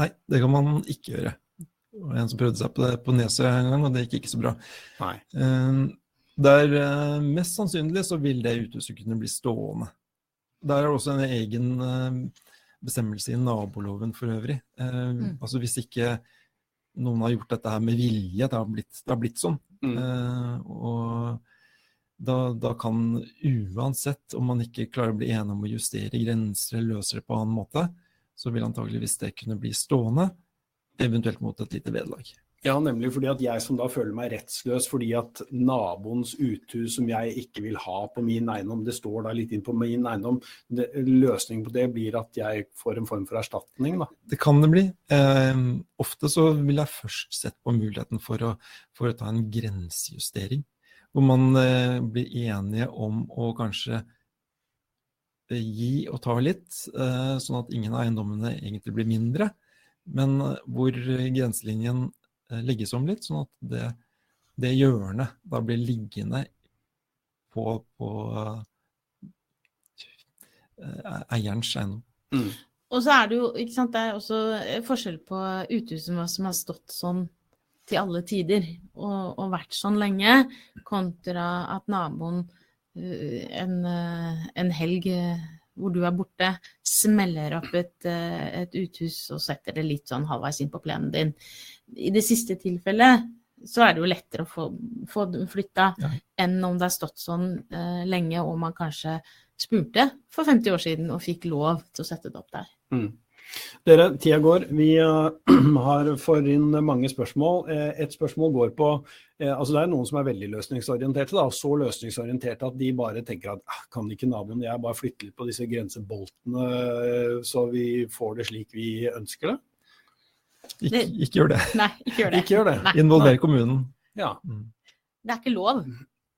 Nei, det kan man ikke gjøre. Det var en som prøvde seg på det på Nesøya en gang, og det gikk ikke så bra. Nei. Um, der eh, mest sannsynlig så vil det uthuset kunne bli stående. Der er det også en egen eh, bestemmelse i naboloven for øvrig. Eh, mm. Altså hvis ikke noen har gjort dette her med vilje, det har blitt, det har blitt sånn. Mm. og da, da, kan uansett om man ikke klarer å bli enig om å justere grenser eller løse det på annen måte, så vil antageligvis det kunne bli stående, eventuelt mot et lite vederlag. Ja, nemlig fordi at jeg som da føler meg rettsløs fordi at naboens uthus som jeg ikke vil ha på min eiendom, det står da litt inn på min eiendom. Løsningen på det blir at jeg får en form for erstatning, da. Det kan det bli. Eh, ofte så vil jeg først sett på muligheten for å, for ta en grensejustering. Hvor man eh, blir enige om å kanskje eh, gi og ta litt, eh, sånn at ingen av eiendommene egentlig blir mindre. Men hvor grenselinjen Eh, legges om litt, sånn at det, det hjørnet da blir liggende på, på uh, eierens eiendom. Mm. Og så er det jo ikke sant, det er også forskjell på uthus som har stått sånn til alle tider og, og vært sånn lenge, kontra at naboen uh, en, uh, en helg hvor du er borte, smeller opp et, et, uthus og setter det litt sånn halvveis inn på plenen din i det siste tilfellet så er det jo lettere å få, få flytta ja. enn om det har stått sånn eh, lenge og man kanskje spurte for 50 år siden og fikk lov til å sette det opp der. Mm. Dere, tida går. Vi uh, (clears throat) har får inn mange spørsmål. Uh, et spørsmål går på altså Det er noen som er veldig løsningsorienterte. Da, så løsningsorienterte at de bare tenker at ah, kan ikke naboen jeg bare flytte litt på disse grenseboltene så vi får det slik vi ønsker det? Ikke, ikke, gjør det. Nei, ikke gjør det. Ikke gjør det. Involver kommunen. Ja. Mm. Det er ikke lov.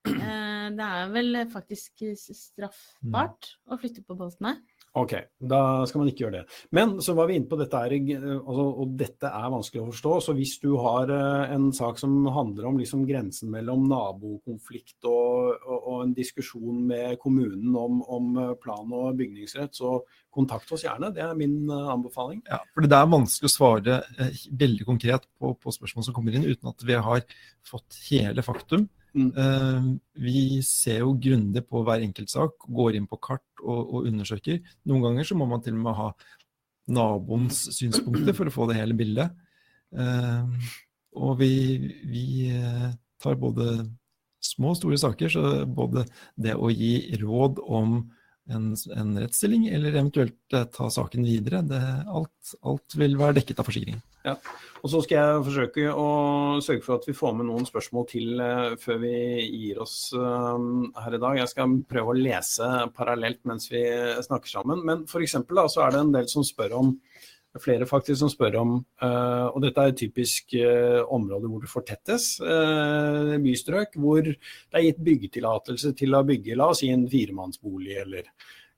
Eh, det er vel faktisk straffbart mm. å flytte på boltene. Ok, da skal man ikke gjøre det. Men så var vi inne på dette her, altså, og dette er vanskelig å forstå. Så hvis du har eh, en sak som handler om liksom grensen mellom nabokonflikt og, og, og, en diskusjon med kommunen om, om, eh, plan- og bygningsrett, så kontakt oss gjerne. Det er min eh, anbefaling. Ja, for Det er vanskelig å svare veldig konkret på, på spørsmål som kommer inn, uten at vi har fått hele faktum. Mm. Uh, vi ser jo grundig på hver enkelt sak, går inn på kart og, og, undersøker. Noen ganger så må man til og med ha naboens synspunkter for å få det hele bildet. Uh, og vi, vi, eh, tar både små og store saker, så både det å gi råd om en, en rettsstilling, eller eventuelt eh, ta saken videre. Det, alt, alt, vil være dekket av forsikringen. Ja. Og Så skal jeg forsøke å sørge for at vi får med noen spørsmål til uh, før vi gir oss uh, her i dag. Jeg skal prøve å lese parallelt mens vi snakker sammen. Men f.eks. så er det en del som spør om flere faktisk som spør om, uh, og dette er et typisk uh, område hvor det fortettes, uh, bystrøk, hvor det er gitt byggetillatelse til å bygge la oss si en firemannsbolig eller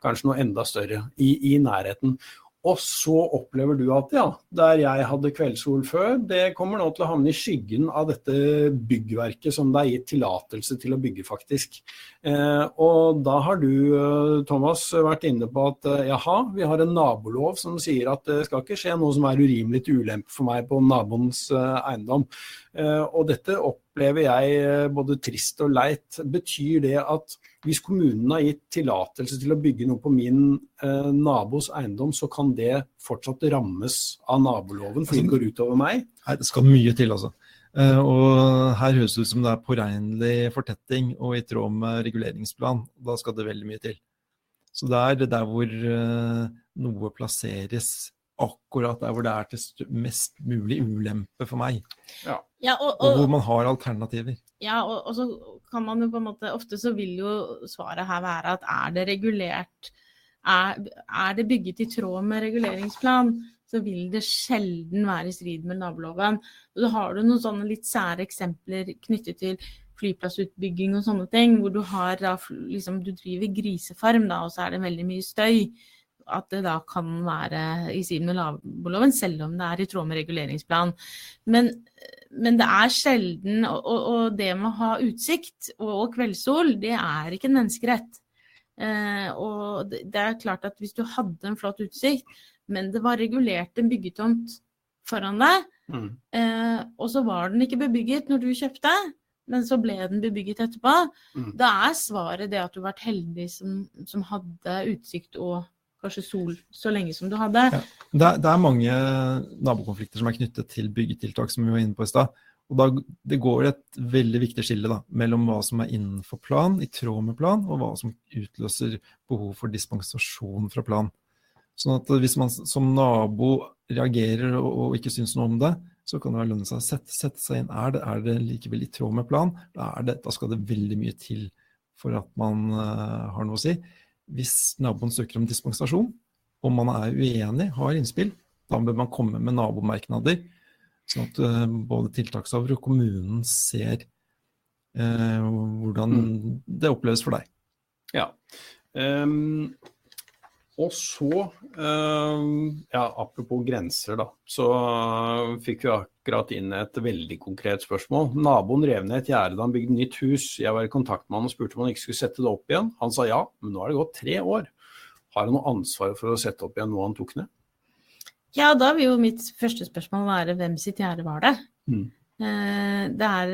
kanskje noe enda større i, i nærheten. Og så opplever du at ja, der jeg hadde kveldssol før, det kommer nå til å havne i skyggen av dette byggverket som det er gitt tillatelse til å bygge, faktisk. Eh, og da har du, eh, Thomas, vært inne på at eh, jaha, vi har en nabolov som sier at det skal ikke skje noe som er urimelig til ulempe for meg på naboens eh, eiendom. Eh, og dette opplever jeg både trist og leit. Betyr det at hvis kommunen har gitt tillatelse til å bygge noe på min eh, nabos eiendom, så kan det fortsatt rammes av naboloven fordi det går utover meg? Nei, det skal mye til, altså. Eh, og her høres det ut som det er påregnelig fortetting og i tråd med reguleringsplan. Da skal det veldig mye til. Så det er der hvor eh, noe plasseres akkurat der hvor det er til mest mulig ulempe for meg. Ja. Ja, og, og, og, hvor man har alternativer. Ja, og, og, så kan man jo på en måte Ofte så vil jo svaret her være at er det regulert er, er det bygget i tråd med reguleringsplan, så vil det sjelden være i strid med naboloven. Og så har du noen sånne litt sære eksempler knyttet til flyplassutbygging og sånne ting, hvor du har da liksom Du driver grisefarm, da, og så er det veldig mye støy at det da kan være i siden med laboloven, selv om det er i tråd med reguleringsplan. Men, men det er sjelden og, og, det med å ha utsikt og, og kveldssol, det er ikke en menneskerett. Eh, og det, det er klart at hvis du hadde en flott utsikt, men det var regulert en byggetomt foran deg, mm. eh, og så var den ikke bebygget når du kjøpte, men så ble den bebygget etterpå. Mm. Da er svaret det at du har vært heldig som, som hadde utsikt og kanskje sol så lenge som du hadde. Ja. Det, er, det, er, mange nabokonflikter som er knyttet til byggetiltak, som vi var inne på i stad. Og da, Det går et veldig viktig skille da, mellom hva som er innenfor plan, i tråd med plan, og hva som utløser behov for dispensasjon fra plan. Sånn at Hvis man som nabo reagerer og, og ikke syns noe om det, så kan det lønne seg å sette, sette, seg inn. Er det, er det, likevel i tråd med plan? Da, det, da, skal det veldig mye til for at man uh, har noe å si. Hvis naboen søker om dispensasjon, og man er uenig, har innspill, da bør man komme med nabomerknader. Sånn at uh, både tiltakshaver og kommunen ser uh, hvordan mm. det oppleves for deg. Ja. Um, og så, um, ja, apropos grenser, da, så uh, fikk vi akkurat inn et veldig konkret spørsmål. Naboen rev ned et gjerde da han bygde nytt hus. Jeg var i kontakt med han og spurte om han ikke skulle sette det opp igjen. Han sa ja, men nå har det gått tre år. Har han noe ansvar for å sette opp igjen noe han tok ned? Ja, da vil jo mitt første spørsmål være hvem sitt gjerde var det? Mm. Uh, det, er,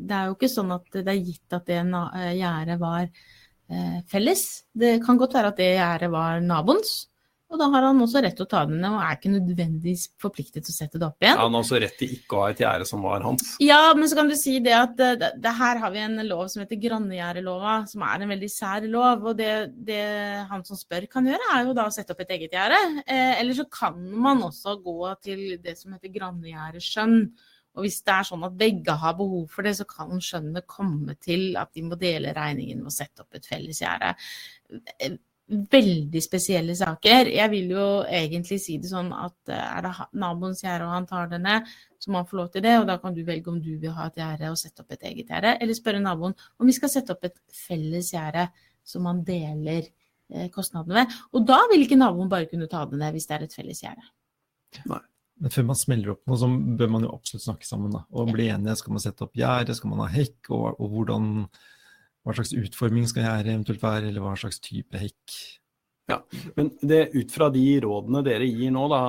det er jo ikke sånn at det er gitt at det gjerdet var Eh, felles. Det kan godt være at det gjerdet var naboens, og da har han også rett til å ta den ned, og er ikke nødvendigvis forpliktet til å sette det opp igjen. Ja, han har også rett til ikke å ha et gjerde som var hans. Ja, men så kan du si det at det, det, det her har vi en lov som heter Grannegjerdelova, som er en veldig sær lov. Og det, det, han som spør kan gjøre, er jo da å sette opp et eget gjerde. Eh, eller så kan man også gå til det som heter grannegjerdeskjønn. Og hvis det er sånn at begge har behov for det, så kan skjønnet komme til at de må dele regningen med å sette opp et felles gjerde. Veldig spesielle saker. Jeg vil jo egentlig si det sånn at eh, er det naboens gjerde og han tar det ned, så må han få lov til det. Og da kan du velge om du vil ha et gjerde og sette opp et eget gjerde, eller spørre naboen om vi skal sette opp et felles gjerde som man deler eh, kostnadene ved. Og da vil ikke naboen bare kunne ta det ned hvis det er et felles gjerde. Men før man smeller opp noe, så bør man jo absolutt snakke sammen da, og bli enige. Skal man sette opp gjerde, skal man ha hekk, og, og hvordan, hva slags utforming skal gjerdet eventuelt være, eller hva slags type hekk? Ja, men det, Ut fra de rådene dere gir nå, da,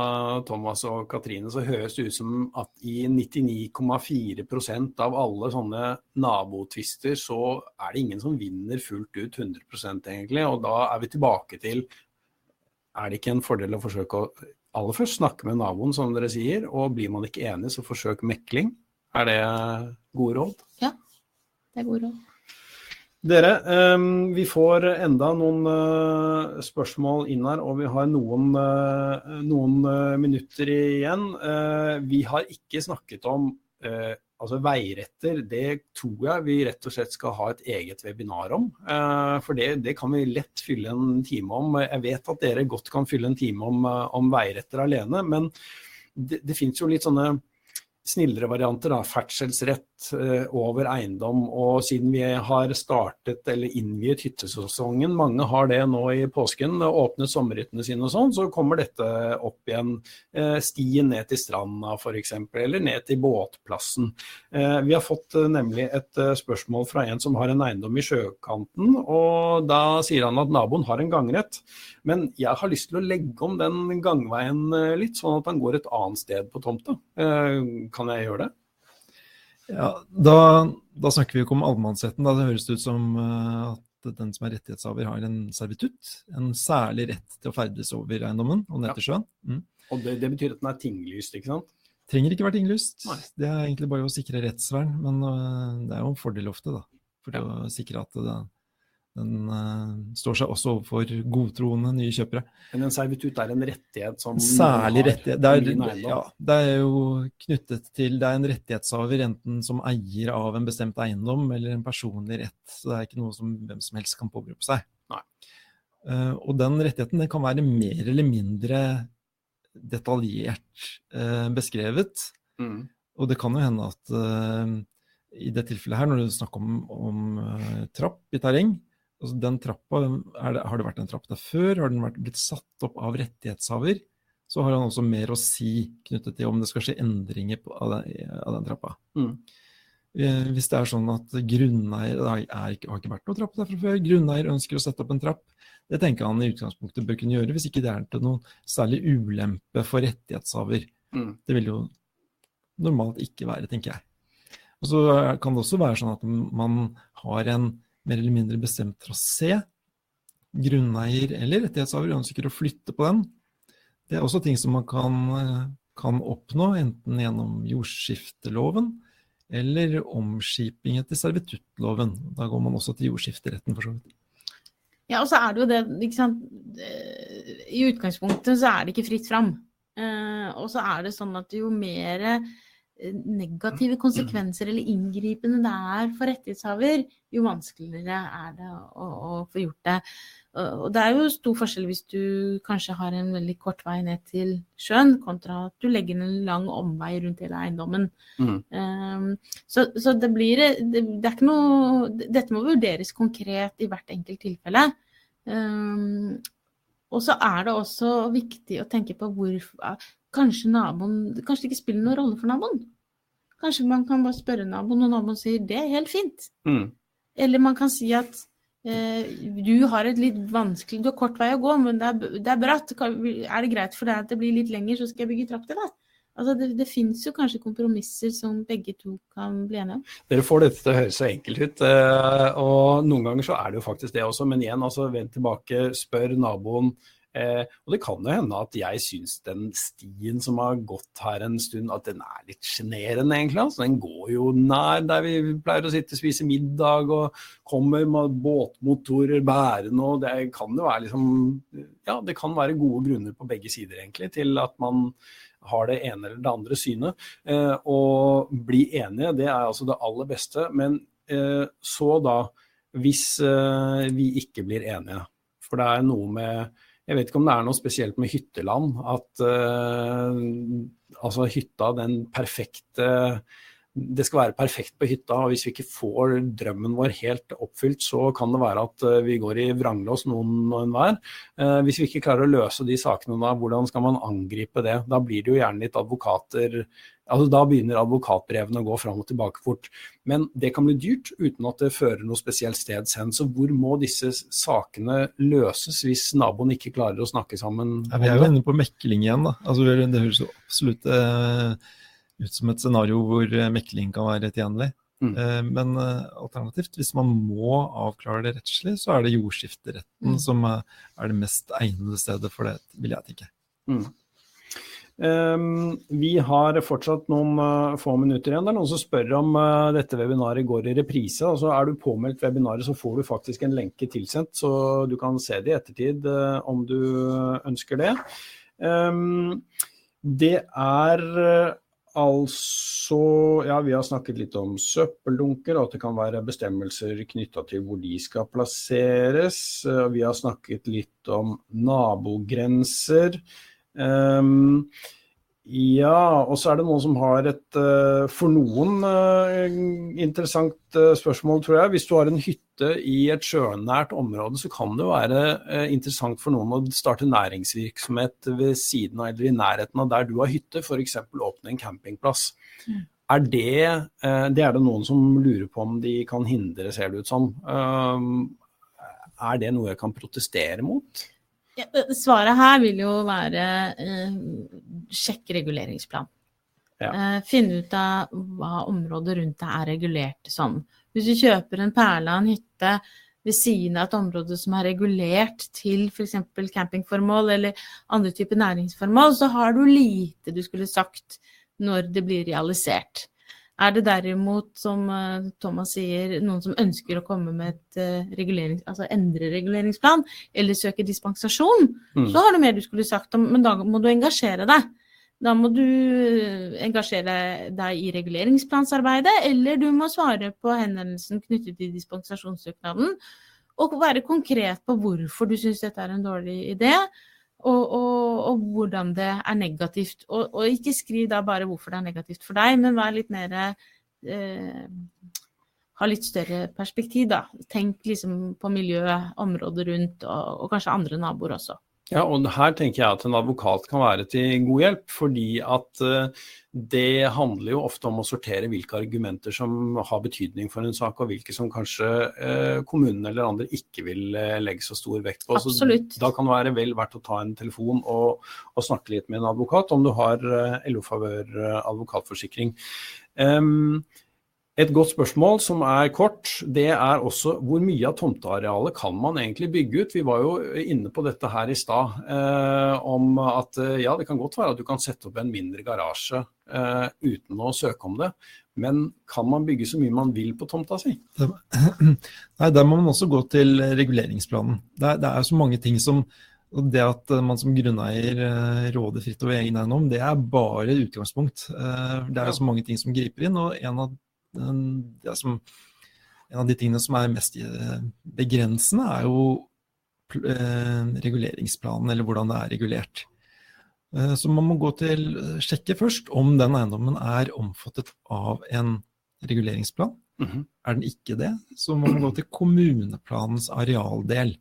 Thomas og Katrine, så høres det ut som at i 99,4% av alle sånne nabotvister, så er det ingen som vinner fullt ut 100% egentlig. Og da er vi tilbake til er det ikke en fordel å forsøke å aller først snakke med naboen, som dere sier, og blir man ikke enig, så forsøk mekling. Er det gode råd? Ja, det er gode råd. Dere, um, vi får enda noen uh, spørsmål inn her, og vi har noen, uh, noen uh, minutter igjen. vi har ikke snakket om Altså Veiretter, det tror jeg vi rett og slett skal ha et eget webinar om. Eh, for det, det, kan vi lett fylle en time om. Jeg vet at dere godt kan fylle en time om, eh, om veiretter alene, men det, det finnes jo litt sånne snillere varianter. da, Ferdselsrett eh, over eiendom. Og siden vi har startet eller innviet hyttesesongen, mange har det nå i påsken, åpnet sommerhyttene sine og sånn, så kommer dette opp igjen. Eh, stien ned til stranda f.eks., eller ned til båtplassen. Eh, vi har fått nemlig et spørsmål fra en som har en eiendom i sjøkanten, og da sier han at naboen har en gangrett. Men jeg har lyst til å legge om den gangveien litt, sånn at han går et annet sted på tomta. Eh, kan jeg gjøre det? Ja, da, da snakker vi ikke om allemannsretten. Da det høres ut som eh, at den som er rettighetshaver har en servitutt. En særlig rett til å ferdes over eiendommen og ned til sjøen. Mm. Og det, det, betyr at den er tinglyst, ikke sant? Trenger ikke være tinglyst. Nei. Det er egentlig bare å sikre rettsvern. Men det er jo en fordel ofte, da. For ja. å sikre at det, den uh, står seg også overfor godtroende nye kjøpere. Men en servitutt er en rettighet som Særlig rettighet. Det er, ja, det er jo knyttet til Det er en rettighetshaver enten som eier av en bestemt eiendom eller en personlig rett. Så det er ikke noe som hvem som helst kan påberope seg. Uh, og den rettigheten den kan være mer eller mindre detaljert uh, beskrevet. Mm. Og det kan jo hende at i det tilfellet her, når det er snakk om, om trapp i terreng, altså den trappa, det, Har det vært en trapp der før? Har den vært, blitt satt opp av rettighetshaver? Så har han også mer å si knyttet til om det skal skje endringer på, av, den, av, den, trappa. Mm. Eh, hvis det er sånn at grunneier Det har ikke vært noen trapp der fra før. Grunneier ønsker å sette opp en trapp. Det tenker han i utgangspunktet bør kunne gjøre, hvis ikke det er til noen særlig ulempe for rettighetshaver. Mm. Det vil jo normalt ikke være, tenker jeg. Og så kan det også være sånn at man har en mer eller mindre bestemt trasé. Grunneier eller rettighetshaver ønsker å flytte på den. Det er også ting som man kan, kan oppnå, enten gjennom jordskifteloven eller omskiping etter servituttloven. Da går man også til jordskifteretten, for så vidt. Ja, og så er det jo det, ikke sant. I utgangspunktet så er det ikke fritt fram. Eh, og så er det sånn at jo mer negative konsekvenser eller inngripende det er for rettighetshaver, jo vanskeligere er det å, å, få gjort det. Og det er jo stor forskjell hvis du kanskje har en veldig kort vei ned til sjøen, kontra at du legger en lang omvei rundt hele eiendommen. Mm. Um, så, så, det blir det, det, er ikke noe Dette må vurderes konkret i hvert enkelt tilfelle. Um, og så er det også viktig å tenke på hvorfor Kanskje naboen Kanskje det ikke spiller noen rolle for naboen. Kanskje man kan bare spørre naboen, og naboen sier det er helt fint. Mm. Eller man kan si at eh, du har et litt vanskelig Du har kort vei å gå, men det er, det er bratt. Er det greit for deg at det blir litt lenger, så skal jeg bygge trapp til deg? Altså det, det finnes jo kanskje kompromisser som begge to kan bli enige om. Dere får dette til å høres så enkelt ut, eh, og noen ganger så er det jo faktisk det også. Men igjen, altså vend tilbake, spør naboen Eh, og det kan jo hende at jeg syns den stien som har gått her en stund, at den er litt sjenerende, egentlig. Altså, den går jo nær der vi pleier å sitte og spise middag, og kommer med båtmotorer bærende, og det kan jo være liksom Ja, det kan være gode grunner på begge sider, egentlig, til at man har det ene eller det andre synet. Eh, og bli enige, det er altså det aller beste. Men eh, så da, hvis eh, vi ikke blir enige, for det er noe med jeg vet ikke om det er noe spesielt med hytteland. At uh, altså hytta, den perfekte Det skal være perfekt på hytta. og Hvis vi ikke får drømmen vår helt oppfylt, så kan det være at uh, vi går i vranglås noen og enhver. Uh, hvis vi ikke klarer å løse de sakene da, hvordan skal man angripe det? Da blir det jo gjerne litt advokater Altså, da begynner advokatbrevene å gå fram og tilbake fort. Men det kan bli dyrt uten at det fører noe spesielt sted hen. Så hvor må disse sakene løses hvis naboen ikke klarer å snakke sammen? Ja, vi er jo inne på mekling igjen. da. Altså, det høres absolutt uh, ut som et scenario hvor eh, mekling kan være tjenlig. Mm. Uh, men alternativt, hvis man må avklare det rettslig, så er det jordskifteretten mm. som er det mest egnede stedet for det, vil jeg tenke. Mm. Um, vi har fortsatt noen uh, få minutter igjen. Det er noen som spør om uh, dette webinaret går i reprise. Altså, er du påmeldt webinaret, så får du faktisk en lenke tilsendt, så du kan se det i ettertid uh, om du ønsker det. Um, det er altså Ja, vi har snakket litt om søppeldunker, og at det kan være bestemmelser knytta til hvor de skal plasseres. Vi har snakket litt om nabogrenser. Um, ja, og så er det noen som har et uh, for noen uh, interessant uh, spørsmål, tror jeg. Hvis du har en hytte i et sjønært område, så kan det være interessant for noen å starte næringsvirksomhet ved siden av eller i nærheten av der du har hytte, f.eks. åpne en campingplass. Mm. Er det, det er det noen som lurer på om de kan hindre, ser det ut som. er det noe jeg kan protestere mot? Svaret her vil jo være eh, sjekk reguleringsplan. Ja. Eh, finne ut av hva området rundt deg er regulert som. Hvis du kjøper en perle av en hytte ved siden av et område som er regulert til f.eks. campingformål eller andre typer næringsformål, så har du lite du skulle sagt når det blir realisert. Er det derimot, som eh, Thomas sier, noen som ønsker å komme med et eh, regulerings, altså endre reguleringsplan, eller søke dispensasjon, mm. så har du mer du skulle sagt om, men da må du engasjere deg. Da må du eh, engasjere deg i reguleringsplansarbeidet, eller du må svare på henvendelsen knyttet til dispensasjonssøknaden, og være konkret på hvorfor du syns dette er en dårlig idé og, og, og, hvordan det er negativt. Og, og, ikke skriv da bare hvorfor det er negativt for deg, men vær litt mer eh, Ha litt større perspektiv, da. Tenk liksom på miljøet, området rundt, og, kanskje andre naboer også. Ja, og her tenker jeg at en advokat kan være til god hjelp, fordi at uh, det handler jo ofte om å sortere hvilke argumenter som har betydning for en sak, og hvilke som kanskje uh, kommunen eller andre ikke vil uh, legge så stor vekt på. Absolutt. Så da kan det være vel verdt å ta en telefon og, og snakke litt med en advokat, om du har LO-favør advokatforsikring. Um, et godt spørsmål som er kort, det er også hvor mye av tomtearealet kan man egentlig bygge ut? Vi var jo inne på dette her i stad, eh, om at eh, ja, det kan godt være at du kan sette opp en mindre garasje eh, uten å søke om det. Men kan man bygge så mye man vil på tomta si? (clears throat) Nei, Der må man også gå til reguleringsplanen. Det er, det er så mange ting som det at man som grunneier råder fritt over egen eiendom, det er bare utgangspunkt. Det er jo så mange ting som griper inn, og en av, som, en av de tingene som er mest begrensende, er jo reguleringsplanen, eller hvordan det er regulert. Eh, så man må gå til sjekke først om den eiendommen er omfattet av en reguleringsplan. Mm -hmm. Er den ikke det, så må man gå til kommuneplanens arealdel.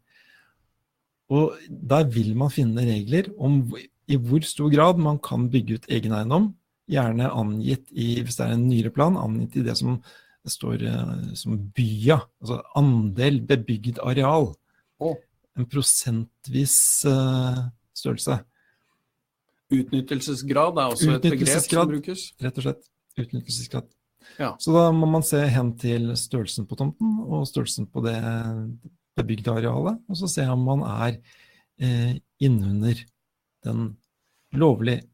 Og der vil man finne regler om i hvor stor grad man kan bygge ut egen eiendom. Gjerne angitt i, hvis det er en nyere plan, angitt i det som står uh, som bya. Altså andel bebygd areal. Oh. En prosentvis uh, størrelse. Utnyttelsesgrad er også et begrep som brukes? Rett og slett. Utnyttelsesgrad. Ja. Så da må man se hen til størrelsen på tomten og størrelsen på det bebygde arealet, og så se om man er eh, innunder den lovlige, eh,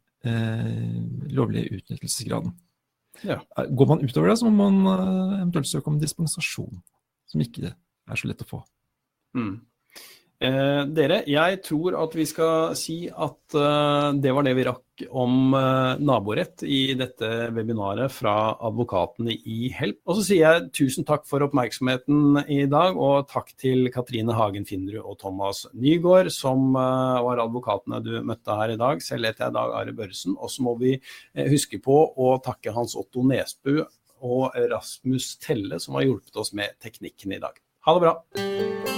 lovlige utnyttelsesgraden. Ja. Går man utover det, så må man eh, eventuelt søke om dispensasjon, som ikke er så lett å få. Mm. Eh, dere, jeg tror at vi skal si at eh, det var det vi rakk om eh, naborett i dette webinaret fra advokatene i Help. Og så sier jeg tusen takk for oppmerksomheten i dag, og takk til Katrine Hagen Finderud og Thomas Nygaard, som uh, var advokatene du møtte her i dag. Selv heter jeg Dag Are Børresen. Og så må vi huske på å takke Hans Otto Nesbu og Rasmus Telle, som har hjulpet oss med teknikken i dag. Ha det bra.